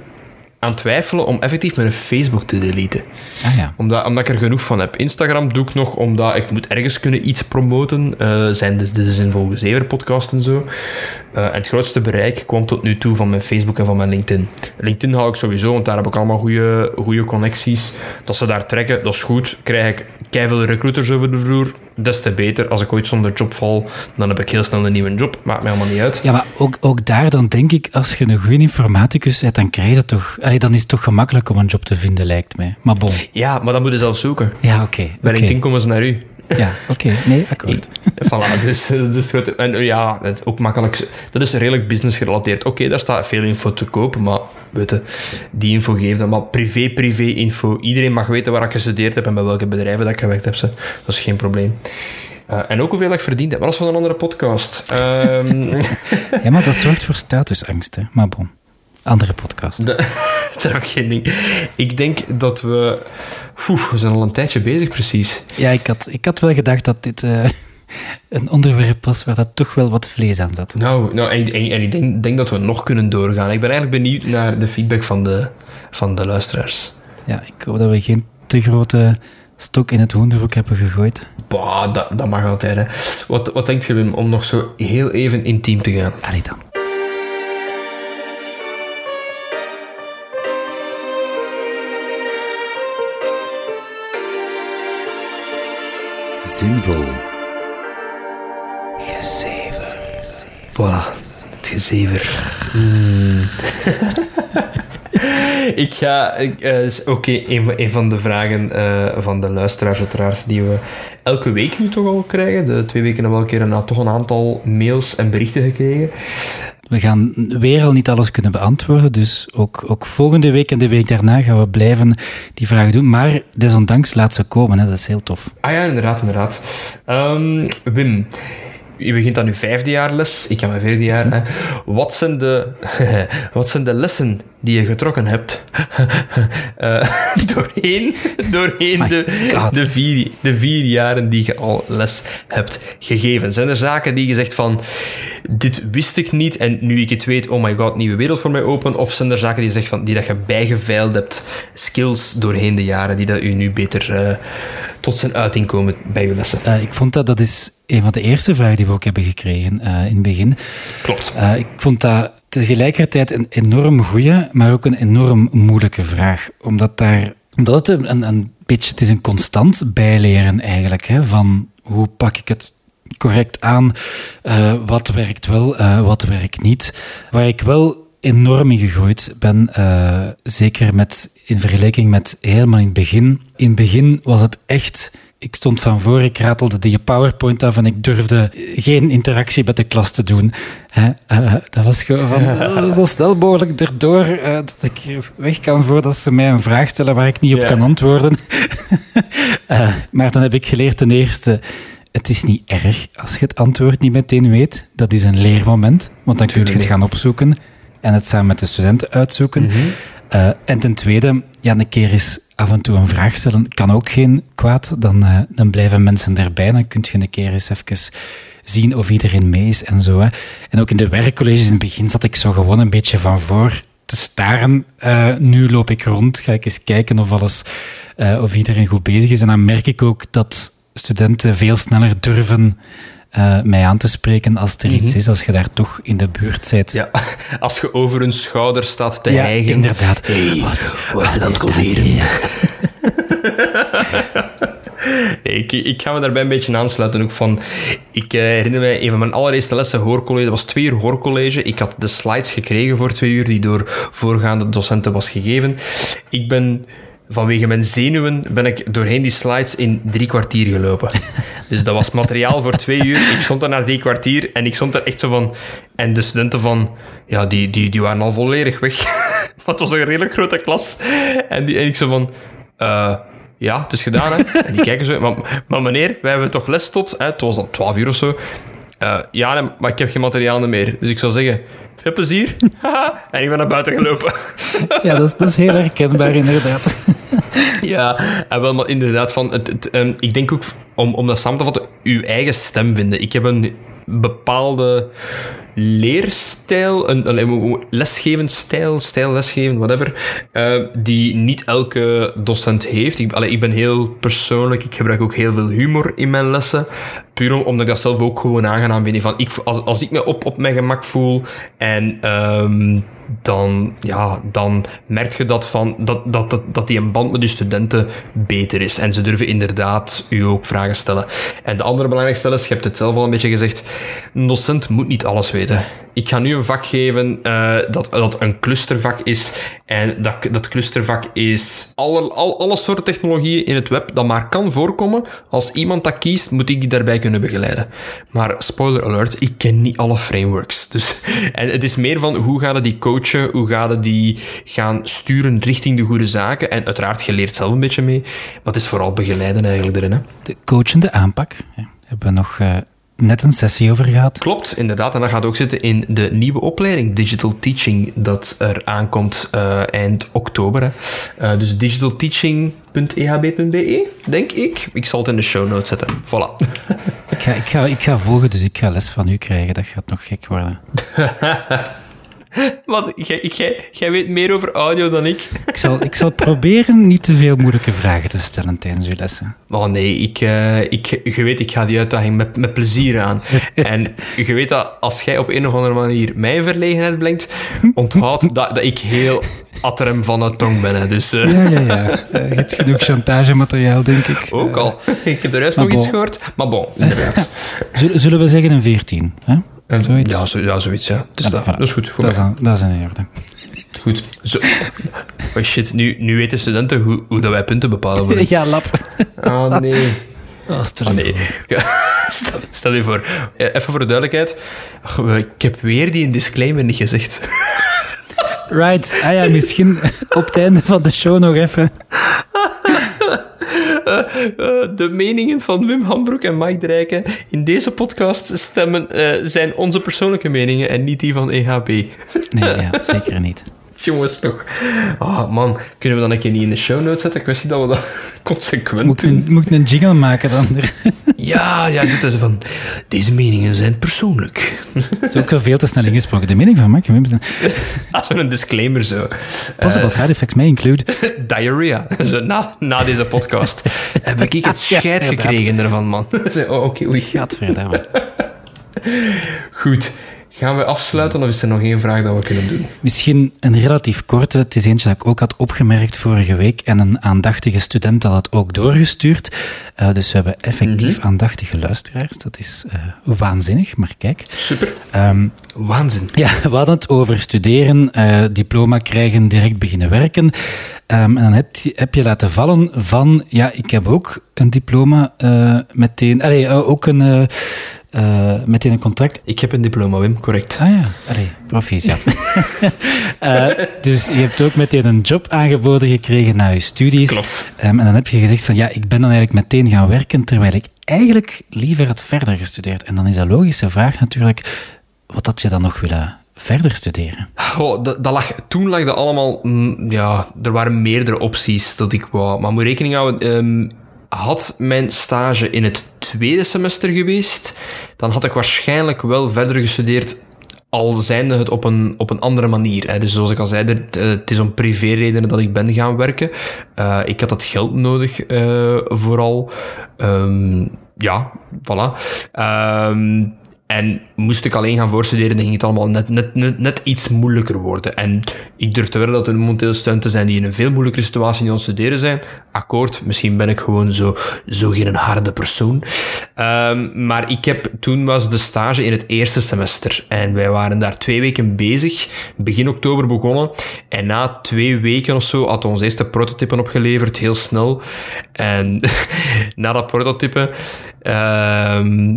aan twijfelen om effectief mijn Facebook te deleten. Ah ja. Omdat, omdat ik er genoeg van heb. Instagram doe ik nog omdat ik moet ergens kunnen iets promoten. Eh zijn dus de Zinvol Gezever podcast en zo. Eh, en het grootste bereik kwam tot nu toe van mijn Facebook en van mijn LinkedIn. LinkedIn hou ik sowieso, want daar heb ik allemaal goede, goede connecties. Dat ze daar trekken, dat is goed. Krijg ik keiveel recruiters over de vloer, des te beter. Als ik ooit zonder job val, dan heb ik heel snel een nieuwe job. Maakt mij allemaal niet uit. Ja, maar ook, ook daar dan denk ik, als je een goede informaticus bent, dan krijg je dat toch... Allee, dan is het toch gemakkelijk om een job te vinden, lijkt mij. Maar bon. Ja, maar dat moet je zelf zoeken. Ja, oké. Bij oké. LinkedIn komen ze naar u. Ja, oké. Nee, akkoord. voilà, dus, dus grote- En eh, ja, het is ook makkelijk. Dat is redelijk business gerelateerd. Oké, daar staat veel info te kopen, maar weet je, die info geef dan maar privé, privé info. Iedereen mag weten waar ik gestudeerd heb en bij welke bedrijven dat ik gewerkt heb. Dat is geen probleem. Eh, en ook hoeveel ik verdiend heb. Maar dat is van een andere podcast. Ehm, Ja, maar dat zorgt voor statusangst, hè. Maar bon. Andere podcast. dat, daar heb ik geen ding. Ik denk dat we... We zijn al een tijdje bezig, precies. Ja, ik had, ik had wel gedacht dat dit eh, een onderwerp was waar dat toch wel wat vlees aan zat. Nou, nou en, en, en ik denk, denk dat we nog kunnen doorgaan. Ik ben eigenlijk benieuwd naar de feedback van de, van de luisteraars. Ja, ik hoop dat we geen te grote stok in het hoenderhoek hebben gegooid. Bah, dat, dat mag altijd. Hè. Wat, wat denkt je, Wim, om nog zo heel even intiem te gaan? Allee dan. Zinvol. Gezever. Voilà, het gezever. Ik ga... eh, is Oké, een, een van de vragen eh, van de luisteraars uiteraard, die we elke week nu toch al krijgen. De twee weken hebben we al een keer een, toch een aantal mails en berichten gekregen. We gaan weer al niet alles kunnen beantwoorden, dus ook, ook volgende week en de week daarna gaan we blijven die vragen doen. Maar desondanks laat ze komen, hè. dat is heel tof. Ah ja, inderdaad, inderdaad. Ehm, Wim, je begint aan je vijfde jaar les. Ik aan mijn vierde jaar. Hè. Wat, zijn de, wat zijn de lessen die je getrokken hebt eh, doorheen, doorheen My de, God. de, vier, de vier jaren die je al les hebt gegeven? Zijn er zaken die je zegt van, dit wist ik niet en nu ik het weet, oh my god, nieuwe wereld voor mij open? Of zijn er zaken die je zegt van, die dat je bijgeveild hebt, skills doorheen de jaren, die dat u nu beter, eh, tot zijn uiting komen bij uw lessen? Uh, ik vond dat, dat is een van de eerste vragen die we ook hebben gekregen in het begin. Klopt. Ik vond dat tegelijkertijd een enorm goede, maar ook een enorm moeilijke vraag. Omdat, daar, omdat het een, een beetje, het is een constant bijleren eigenlijk, hè, van hoe pak ik het correct aan, uh, wat werkt wel, wat werkt niet. Waar ik wel enorm in gegroeid ben, uh, zeker met, in vergelijking met helemaal in het begin. In het begin was het echt ik stond van voor, ik ratelde die PowerPoint af en ik durfde geen interactie met de klas te doen. Uh, dat was gewoon van uh, zo snel mogelijk erdoor uh, dat ik weg kan voordat ze mij een vraag stellen waar ik niet op kan antwoorden. maar dan heb ik geleerd ten eerste, het is niet erg als je het antwoord niet meteen weet. Dat is een leermoment, want dan kun je het gaan opzoeken en het samen met de studenten uitzoeken. Mm -hmm. en ten tweede, ja, een keer is af en toe een vraag stellen kan ook geen kwaad. Dan, uh, dan blijven mensen erbij. Dan kun je een keer eens even zien of iedereen mee is en zo. Hè. En ook in de werkcolleges in het begin zat ik zo gewoon een beetje van voor te staren. Uh, nu loop ik rond, ga ik eens kijken of alles, uh, of iedereen goed bezig is. En dan merk ik ook dat studenten veel sneller durven uh, mij aan te spreken als er mm -hmm. iets is, als je daar toch in de buurt bent. Ja, als je over hun schouder staat te ja, hijgen. inderdaad. Hey, wat is het aan het coderen? nee, ik, ik ga me daarbij een beetje aansluiten. Ook van, ik uh, herinner me, een van mijn allereerste lessen hoorcollege, dat was twee uur hoorcollege. Ik had de slides gekregen voor twee uur, die door voorgaande docenten was gegeven. Ik ben vanwege mijn zenuwen ben ik doorheen die slides in drie kwartier gelopen. Dus dat was materiaal voor twee uur. Ik stond daar na drie kwartier en ik stond er echt zo van... En de studenten van... Ja, die, die, die waren al volledig weg. maar het was een redelijk grote klas. En, die, en ik zo van... Uh, ja, het is gedaan, hè. En die kijken zo... Maar, maar meneer, wij hebben toch les tot... Hè, het was dan twaalf uur of zo. Uh, ja, maar ik heb geen materiaal meer. Dus ik zou zeggen... Veel plezier. en ik ben naar buiten gelopen. ja, dat is, dat is heel herkenbaar, inderdaad. ja, en wel, maar inderdaad, van het, het, um, ik denk ook, om, om dat samen te vatten, uw eigen stem vinden. Ik heb een bepaalde leerstijl, een, een lesgevend stijl, stijl lesgeven, whatever, uh, die niet elke docent heeft. Ik, allee, ik ben heel persoonlijk, ik gebruik ook heel veel humor in mijn lessen. Puur omdat ik dat zelf ook gewoon aangenaam vind. Van, ik, als, als ik me op, op mijn gemak voel en um, dan, ja, dan merk je dat, van, dat, dat, dat, dat die een band met je studenten beter is. En ze durven inderdaad u ook vragen stellen. En de andere belangrijkste is, je hebt het zelf al een beetje gezegd, een docent moet niet alles weten. Ik ga nu een vak geven uh, dat, dat een clustervak is. En dat, dat clustervak is alle, al, alle soorten technologieën in het web dat maar kan voorkomen. Als iemand dat kiest, moet ik die daarbij kunnen begeleiden. Maar spoiler alert, ik ken niet alle frameworks. Dus, en het is meer van hoe gaan die coachen, hoe gaan die gaan sturen richting de goede zaken. En uiteraard, je leert zelf een beetje mee. Maar het is vooral begeleiden eigenlijk erin. Hè. De coachende aanpak. Ja, hebben we nog uh, net een sessie over gehad. Klopt, inderdaad. En dat gaat ook zitten in de nieuwe opleiding Digital Teaching dat er aankomt uh, eind oktober. Uh, dus digitalteaching.ehb.be, denk ik. Ik zal het in de show notes zetten. Voilà. ik, ga, ik, ga, ik ga volgen, dus ik ga les van u krijgen. Dat gaat nog gek worden. Want jij weet meer over audio dan ik. ik, zal, ik zal proberen niet te veel moeilijke vragen te stellen tijdens uw lessen. Oh nee, ik, uh, ik, je weet, ik ga die uitdaging met, met plezier aan. en je weet dat als jij op een of andere manier mijn verlegenheid brengt, onthoud dat, dat ik heel atterem van de tong ben. Hè. Dus, uh... Ja, ja, ja. Uh, je hebt genoeg chantagemateriaal, denk ik. Ook al. Ik heb er juist nog bon. iets gehoord. Maar bon, inderdaad. Zullen we zeggen een 14? Hè? Zoiets? Ja, zo, ja, zoiets, ja. Dus ja, dat, dat, is goed voor dat mij. Is, dat is in orde. Goed. Zo. Oh shit, nu, nu weten studenten hoe, hoe dat wij punten bepalen worden. ja, lap. Ah, nee. Oh, stel, nee. stel, stel je voor. Even voor de duidelijkheid. Ik heb weer die een disclaimer niet gezegd. Right. Ah ja, misschien op het einde van de show nog even. Uh, uh, de meningen van Wim Hambroek en Mike Drijken in deze podcast stemmen, uh, zijn onze persoonlijke meningen en niet die van EHB. nee, ja, zeker niet. Jongens, toch. Oh man, kunnen we dan een keer niet in de show notes zetten? Ik wist niet dat we dat consequent Moet doen. een, moet ik een jingle maken dan? Ja, ja, dit is van... Deze meningen zijn persoonlijk. Het is ook veel te snel ingesproken. De mening van Mark Als we een disclaimer zo. Possible side effects may include... Diarrhea. Zo, na, na deze podcast. Heb ik het scheid gekregen ervan, man. Zo, Oh, oké, oei. Gadverdamme. Goed. Gaan we afsluiten of is er nog één vraag dat we kunnen doen? Misschien een relatief korte. Het is eentje dat ik ook had opgemerkt vorige week. En een aandachtige student had het ook doorgestuurd. Eh, dus we hebben effectief aandachtige luisteraars. Dat is eh, waanzinnig, maar kijk. Super. Ehm, Waanzin. ja, we hadden het over studeren, eh, diploma krijgen, direct beginnen werken. Ehm, en dan heb je, heb je laten vallen van, ja, ik heb ook een diploma eh, meteen, allee, ook een, eh, meteen een contract. Ik heb een diploma, Wim, correct. Ah ja, allee, proficiat. Eh, dus je hebt ook meteen een job aangeboden gekregen na je studies. Klopt. Ehm, en dan heb je gezegd van, ja, ik ben dan eigenlijk meteen gaan werken, terwijl ik eigenlijk liever had verder gestudeerd. En dan is de logische vraag natuurlijk, wat had je dan nog willen verder studeren? Oh, dat, dat lag, toen lag dat allemaal... mm, ja, er waren meerdere opties dat ik wou. Maar moet rekening houden... ehm, had mijn stage in het tweede semester geweest, dan had ik waarschijnlijk wel verder gestudeerd al zijnde het op een, op een andere manier. Hè. Dus zoals ik al zei, het, eh, het is om privéredenen dat ik ben gaan werken. Eh, ik had dat geld nodig, eh, vooral. Ehm, ja, voilà. Ehm, en moest ik alleen gaan voorstuderen, dan ging het allemaal net, net, net, net iets moeilijker worden. En ik durf te wedden dat er momenteel studenten zijn die in een veel moeilijkere situatie aan het studeren zijn. Akkoord, misschien ben ik gewoon zo, zo geen harde persoon. Ehm, maar ik heb, toen was de stage in het eerste semester. En wij waren daar twee weken bezig. Begin oktober begonnen. En na twee weken of zo had ons eerste prototypen opgeleverd, heel snel. En na dat prototype... ehm,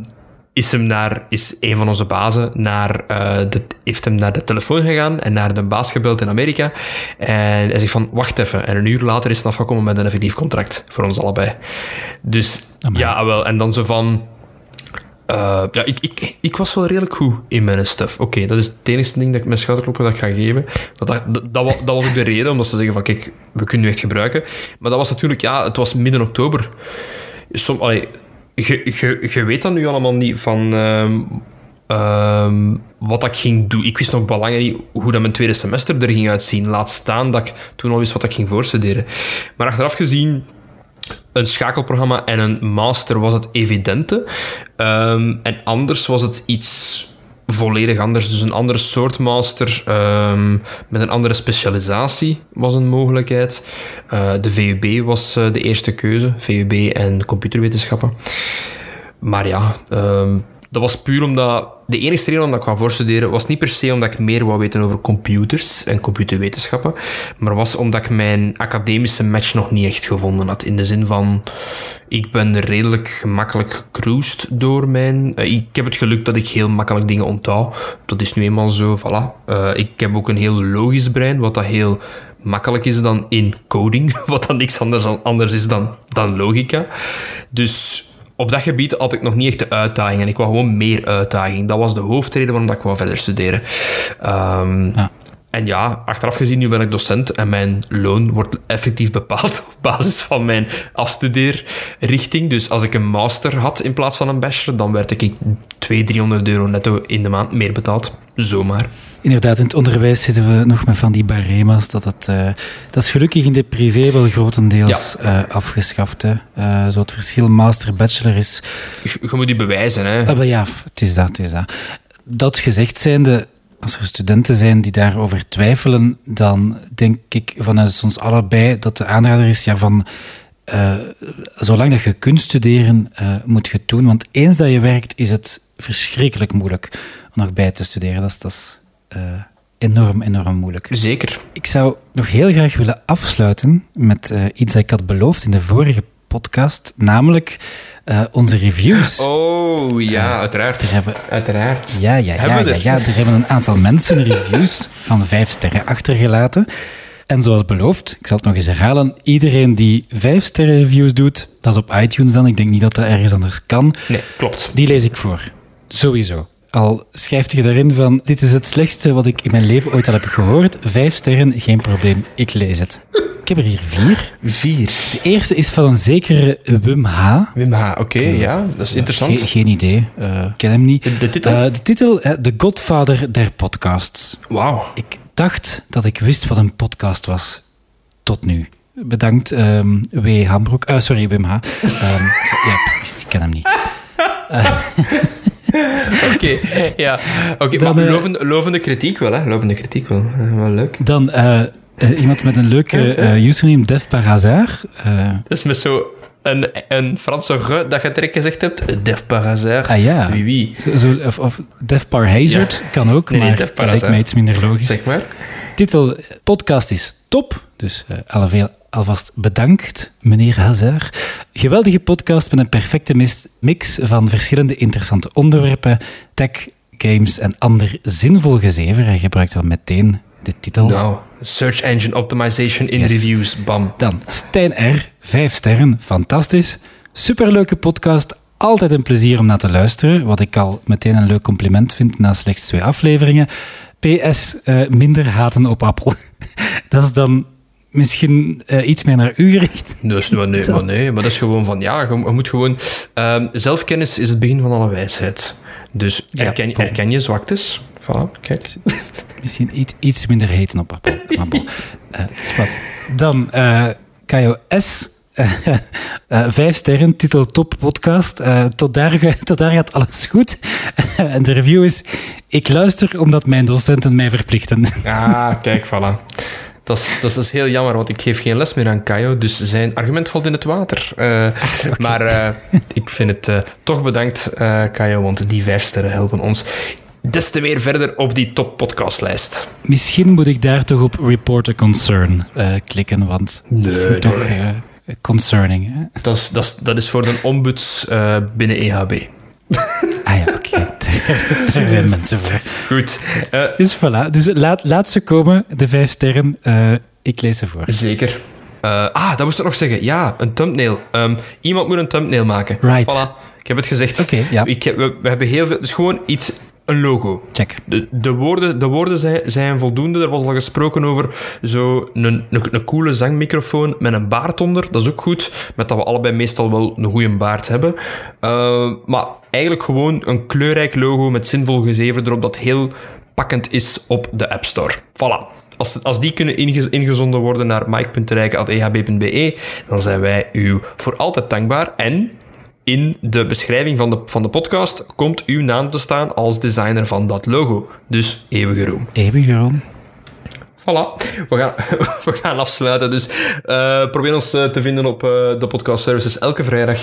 is, hem naar, is een van onze bazen naar, eh, de, heeft hem naar de telefoon gegaan en naar de baas gebeld in Amerika. En hij zegt van, wacht even. En een uur later is hij afgekomen met een effectief contract voor ons allebei. Dus Amai. ja, wel. En dan zo van... eh, ja, ik, ik, ik was wel redelijk goed in mijn stuff. Oké, dat is het enige ding dat ik mijn schouderklopper dat ik ga geven. Dat, dat, dat, dat was ook de reden, omdat ze zeggen van, kijk, we kunnen u echt gebruiken. Maar dat was natuurlijk, ja, het was midden oktober. Som, allee, je, weet dat nu allemaal niet van ehm, ehm, wat ik ging doen. Ik wist nog belangen niet hoe dat mijn tweede semester er ging uitzien. Laat staan dat ik toen al wist wat ik ging voorstuderen. Maar achteraf gezien, een schakelprogramma en een master was het evidente. Ehm, en anders was het iets volledig anders. Dus een andere soort master ehm, met een andere specialisatie was een mogelijkheid. Eh, de VUB was eh, de eerste keuze. VUB en computerwetenschappen. Maar ja, ehm, dat was puur omdat... De enige reden omdat ik wou voorstuderen was niet per se omdat ik meer wou weten over computers en computerwetenschappen, maar was omdat ik mijn academische match nog niet echt gevonden had. In de zin van, ik ben redelijk gemakkelijk gecruised door mijn... eh, ik heb het geluk dat ik heel makkelijk dingen onthoud. Dat is nu eenmaal zo, voilà. Eh, ik heb ook een heel logisch brein, wat dat heel makkelijk is dan in coding, wat dan niks anders, anders is dan, dan logica. Dus op dat gebied had ik nog niet echt de uitdaging en ik wou gewoon meer uitdaging. Dat was de hoofdreden waarom ik wou verder studeren. Ehm, Ja. En ja, achteraf gezien, nu ben ik docent en mijn loon wordt effectief bepaald op basis van mijn afstudeerrichting. Dus als ik een master had in plaats van een bachelor, dan werd ik 200, 300 euro netto in de maand meer betaald. Zomaar. Inderdaad, in het onderwijs zitten we nog met van die barema's. Dat, eh, dat is gelukkig in de privé wel grotendeels eh, afgeschaft. Hè. Eh, zo het verschil master-bachelor is... Je, je moet die bewijzen, hè. Ah, maar ja, het is dat, het is dat. Dat gezegd zijnde, als er studenten zijn die daarover twijfelen, dan denk ik vanuit ons allebei dat de aanrader is ja, van... zolang dat je kunt studeren, moet je het doen. Want eens dat je werkt, is het verschrikkelijk moeilijk om nog bij te studeren. Dat is, dat is enorm, enorm moeilijk. Zeker. Ik zou nog heel graag willen afsluiten met eh, iets dat ik had beloofd in de vorige podcast, namelijk eh, onze reviews. Oh, ja, uiteraard. hebben, Uiteraard. ja, ja, ja, Hebben we ja, er? ja, er hebben een aantal mensen reviews van vijf sterren achtergelaten. En zoals beloofd, ik zal het nog eens herhalen, iedereen die vijf sterren reviews doet, dat is op iTunes dan, ik denk niet dat dat ergens anders kan, Nee, klopt. die lees ik voor. Sowieso. Al schrijft je daarin van, dit is het slechtste wat ik in mijn leven ooit al heb gehoord. Vijf sterren, geen probleem, ik lees het. Ik heb er hier vier. Vier. De eerste is van een zekere Wim H. Wim H. Oké, ja, dat is interessant. Ge- geen idee, eh, ik ken hem niet. De- de titel? Eh, de titel, eh, De Godfather der podcasts. Wauw. Ik dacht dat ik wist wat een podcast was. Tot nu. Bedankt, ehm, W. Hambroek. Eh, sorry, Wim H. Ehm, ja, ik ken hem niet. Oké, ja. Oké, maar eh, lovende, lovende kritiek wel, hè. Lovende kritiek wel. Eh, wel leuk. Dan eh, iemand met een leuke username, Def par hasard. Dat is met zo een, een Franse ge dat je direct gezegd hebt. Def par hasard. ah ja, Wie, wie. Zo, zo- of, of Def par hazard kan ook, Nee, maar dat lijkt mij iets minder logisch. Zeg maar. Titel, podcast is top. Dus eh, alveel- alvast bedankt, meneer Hazard. Geweldige podcast met een perfecte mix van verschillende interessante onderwerpen, tech, games en ander zinvol gezever. Hij gebruikt dan meteen de titel. Nou, search engine optimization in Yes. reviews. Bam. Dan Stijn R, vijf sterren, fantastisch. Superleuke podcast, altijd een plezier om naar te luisteren. Wat ik al meteen een leuk compliment vind na slechts twee afleveringen. PS, eh, minder haten op Apple. dat is dan misschien eh, iets meer naar u gericht. Dus, maar nee, maar nee, maar dat is gewoon van, ja, je, je moet gewoon... ehm, zelfkennis is het begin van alle wijsheid. Dus Ja, erken, bon. erken je zwaktes. Voilà, kijk. Misschien iets, iets minder haten op Apple. Maar bon, eh. Dan KOS. eh, eh, vijf sterren, titel top podcast. Tot, daar, tot daar gaat alles goed. en de review is: Ik luister omdat mijn docenten mij verplichten. Ah, kijk, voilà. Dat is, dat is heel jammer, want ik geef geen les meer aan Kayo, dus zijn argument valt in het water. Eh, Maar eh, ik vind het eh, toch bedankt, Kayo, want die vijf sterren helpen ons des te meer verder op die top podcastlijst. Misschien moet ik daar toch op Report a Concern klikken, want Nee, toch concerning. Hè? Dat is, dat is, dat is voor de ombuds binnen EHB. Daar zijn mensen voor. Goed, eh, Dus voilà, dus laat, laat ze komen, de vijf sterren. Eh, ik lees ze voor. zeker. Eh, ah, dat moest ik nog zeggen. Ja, een thumbnail. Ehm, iemand moet een thumbnail maken. Right. Voilà, ik heb het gezegd. Oké, ja. Ik heb, we, we hebben heel veel... Dus gewoon iets... Een logo. Check. De, de woorden, de woorden zijn, zijn voldoende. Er was al gesproken over zo een, een, een coole zangmicrofoon met een baard onder. Dat is ook goed. Met dat we allebei meestal wel een goede baard hebben. Eh, maar eigenlijk gewoon een kleurrijk logo met zinvol gezever erop dat heel pakkend is op de App Store. Voilà. Als, als die kunnen inge- ingezonden worden naar mike.rijken.ehb.be, dan zijn wij u voor altijd dankbaar. En in de beschrijving van de, van de podcast komt uw naam te staan als designer van dat logo. Dus eeuwige roem. Eeuwig Jeroen. Voilà, we gaan, we gaan afsluiten. Dus eh, probeer ons eh, te vinden op eh, de podcast services elke vrijdag,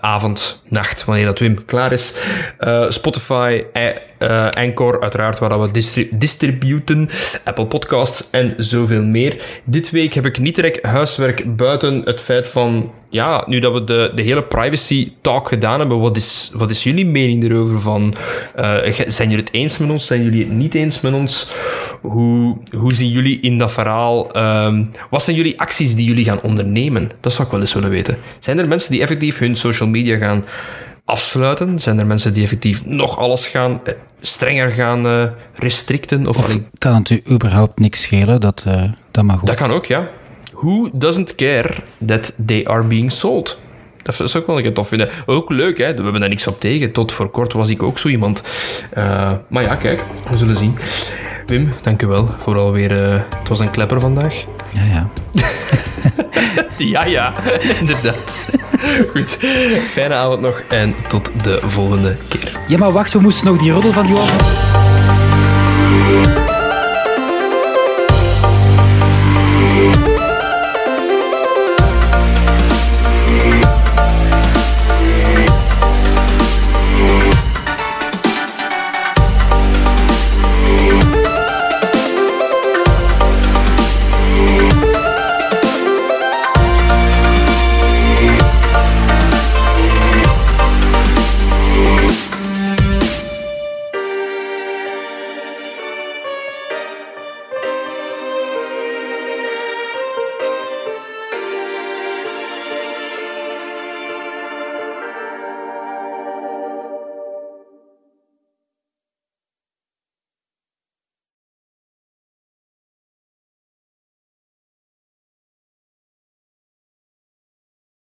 avond, nacht, wanneer dat Wim klaar is. Spotify, Anchor, uiteraard, waar we distri- distributen, Apple Podcasts en zoveel meer. Dit week heb ik niet direct huiswerk buiten het feit van, ja, nu dat we de, de hele privacy talk gedaan hebben, wat is, wat is jullie mening erover? Van, eh, zijn jullie het eens met ons? Zijn jullie het niet eens met ons? Hoe, hoe zien jullie in dat verhaal? ehm, wat zijn jullie acties die jullie gaan ondernemen? Dat zou ik wel eens willen weten. Zijn er mensen die effectief hun social media gaan afsluiten? Zijn er mensen die effectief nog alles gaan eh, strenger gaan eh, restricten? Of, Kan het u überhaupt niks schelen? Dat, dat mag ook. dat kan ook, ja. Who doesn't care that they are being sold? Dat is ook wel een tof vinden. Ook leuk, hè? We hebben daar niks op tegen. Tot voor kort was ik ook zo iemand. Eh, maar ja, kijk, we zullen zien. Wim, dank u wel voor alweer... eh het was een klepper vandaag. Ja, ja. Ja, ja, inderdaad. Goed, fijne avond nog en tot de volgende keer. ja, maar wacht, we moesten nog die roddel van Johan...